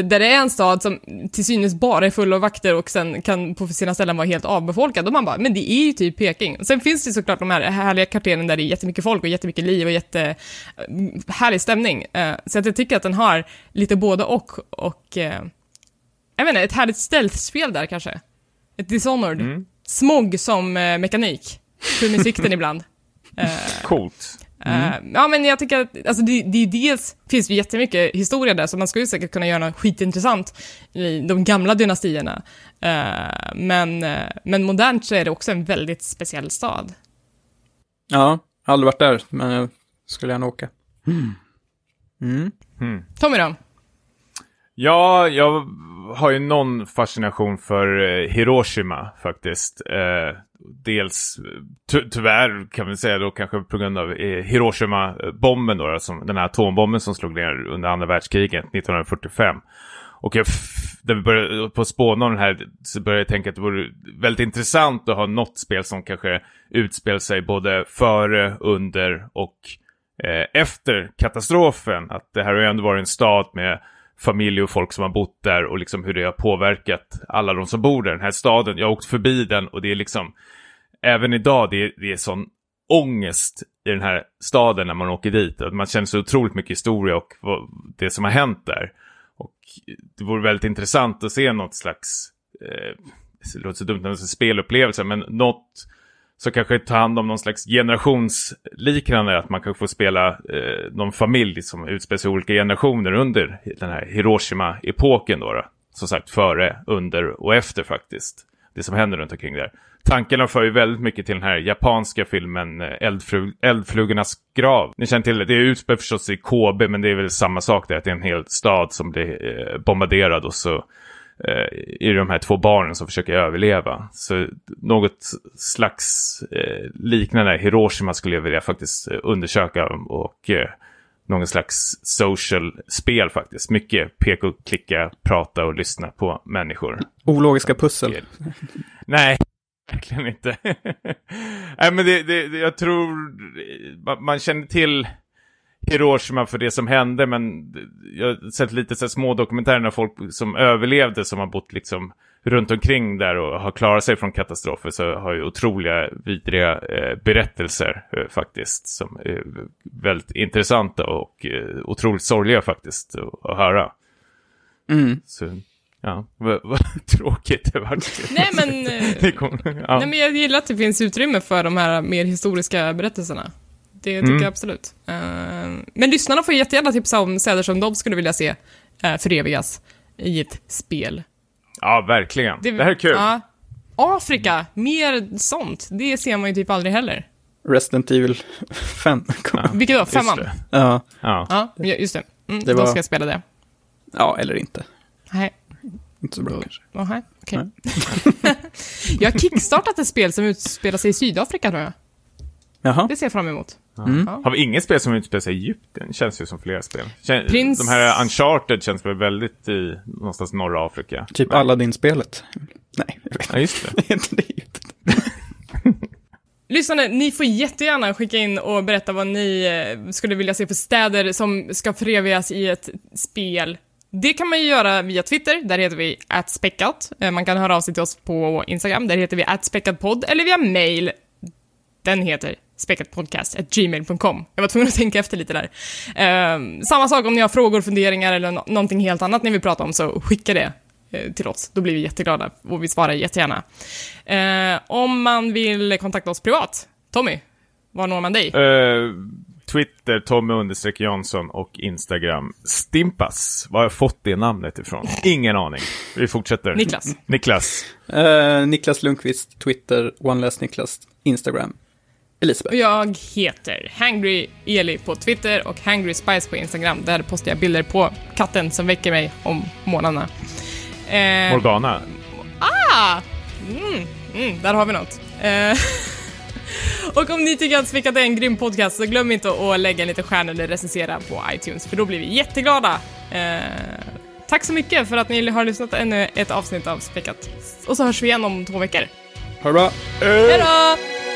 där det är en stad som till synes bara är full av vakter och sen kan på sina ställen vara helt avbefolkad och man bara, men det är ju typ Peking. Sen finns det såklart de här härliga kvarteren där det är jättemycket folk och jättemycket liv och jätte eh, härlig stämning. Eh, så att jag tycker att den har lite både och och eh, jag vet inte, ett härligt stealth-spel där kanske. Ett Dishonored. Mm smog som eh, mekanik. Tur med sikten ibland. Eh, Coolt. Eh, mm. ja, men jag tycker att, alltså det, det dels finns det jättemycket historia där, så man skulle säkert kunna göra något skitintressant i de gamla dynastierna. Uh, men, uh, men modernt så är det också en väldigt speciell stad. Ja, aldrig varit där, men jag skulle gärna åka. Mm. Mm. Mm. Tommy då? Ja, jag har ju någon fascination för eh, Hiroshima faktiskt. Eh, dels ty tyvärr kan vi säga då kanske på grund av eh, Hiroshima-bomben då, alltså den här atombomben som slog ner under andra världskriget 1945. Och jag, när vi började på spåna den här så började jag tänka att det vore väldigt intressant att ha något spel som kanske utspelar sig både före, under och eh, efter katastrofen. Att det här har ju ändå varit en stad med familj och folk som har bott där och liksom hur det har påverkat alla de som bor där. Den här staden, jag har åkt förbi den och det är liksom, även idag, det är, det är sån ångest i den här staden när man åker dit. Att man känner så otroligt mycket historia och det som har hänt där. Och det vore väldigt intressant att se något slags, eh, det låter så dumt när man säger spelupplevelse, men något så kanske ta hand om någon slags generationsliknande, att man kan få spela eh, någon familj som utspelar sig i olika generationer under den här Hiroshima-epoken då, då. Som sagt, före, under och efter faktiskt. Det som händer runt omkring där. Tankarna för ju väldigt mycket till den här japanska filmen eh, Eldflug Eldflugornas grav. Ni känner till det, det är förstås i Kobe, men det är väl samma sak där, att det är en hel stad som blir eh, bombarderad och så eh, är det de här två barnen som försöker överleva. Så något slags eh, liknande Hiroshima skulle jag vilja faktiskt eh, undersöka och eh, någon slags social spel faktiskt. Mycket peka och klicka, prata och lyssna på människor. Ologiska pussel. Nej, verkligen inte. Nej, men det, det, jag tror man känner till Hiroshima för det som hände, men jag har sett lite så små dokumentärer när folk som överlevde som har bott liksom runt omkring där och har klarat sig från katastrofer så har ju otroliga vidriga eh, berättelser eh, faktiskt som är väldigt intressanta och eh, otroligt sorgliga faktiskt att, att höra. Mm. Så, ja, vad, tråkigt det vart. Nej men, eh, Det kom, ja. nej men jag gillar att det finns utrymme för de här mer historiska berättelserna. Det tycker Mm. jag absolut. Eh, men lyssnarna får jättegärna tipsa om städer som de skulle vilja se uh, förevigas i ett spel. ja, verkligen. Det, här är kul. Ja. Afrika, mer sånt. Det ser man ju typ aldrig heller. Resident Evil 5. Ja, Vilket då? Femman? det. Ja, Ja. Ja, just det. Mm, Det Då var- ska jag spela det. ja, eller inte. Nej. Inte så bra kanske. Aha, okej. jag har kickstartat ett spel som utspelar sig i Sydafrika tror jag. Jaha. Det ser jag fram emot. Mm. Har vi inget spel som utspelar sig i Egypten? Känns ju som flera spel. Kän- Prins- De här Uncharted känns väl väldigt i någonstans norra Afrika. Typ Aladdin-spelet. Nej, jag vet Ja, just det. inte. Det inte. Lyssnare, ni får jättegärna skicka in och berätta vad ni eh, skulle vilja se för städer som ska förevigas i ett spel. Det kan man ju göra via Twitter, där heter vi @späckat. Eh, Man kan höra av sig till oss på Instagram, där heter vi @späckatpodd, eller via mail. Den heter späckatpodcast.gmail.com. Jag var tvungen att tänka efter lite där. Eh, samma sak om ni har frågor, funderingar eller nå- någonting helt annat ni vill prata om, så skicka det eh, till oss. Då blir vi jätteglada och vi svarar jättegärna. Eh, om man vill kontakta oss privat, Tommy, var når man dig? Eh, Twitter, Tommy understreck Jansson och Instagram Stimpas. Var har jag fått det namnet ifrån? Ingen aning. Vi fortsätter. Niklas. Niklas. Eh, Niklas Lundqvist, Twitter, OneLessNiklas, Instagram. Elisabeth. Och jag heter Hangry Eli på Twitter och Hangry Spice på Instagram. Där postar jag bilder på katten som väcker mig om morgnarna. Eh, Morgana. ah! Mm, mm, där har vi något. Eh, och om ni tycker att Späckat är en grym podcast så glöm inte att lägga en liten stjärna eller recensera på iTunes för då blir vi jätteglada. Eh, tack så mycket för att ni har lyssnat ännu ett avsnitt av Späckat. Och så hörs vi igen om två veckor. Ha det bra. Hej då!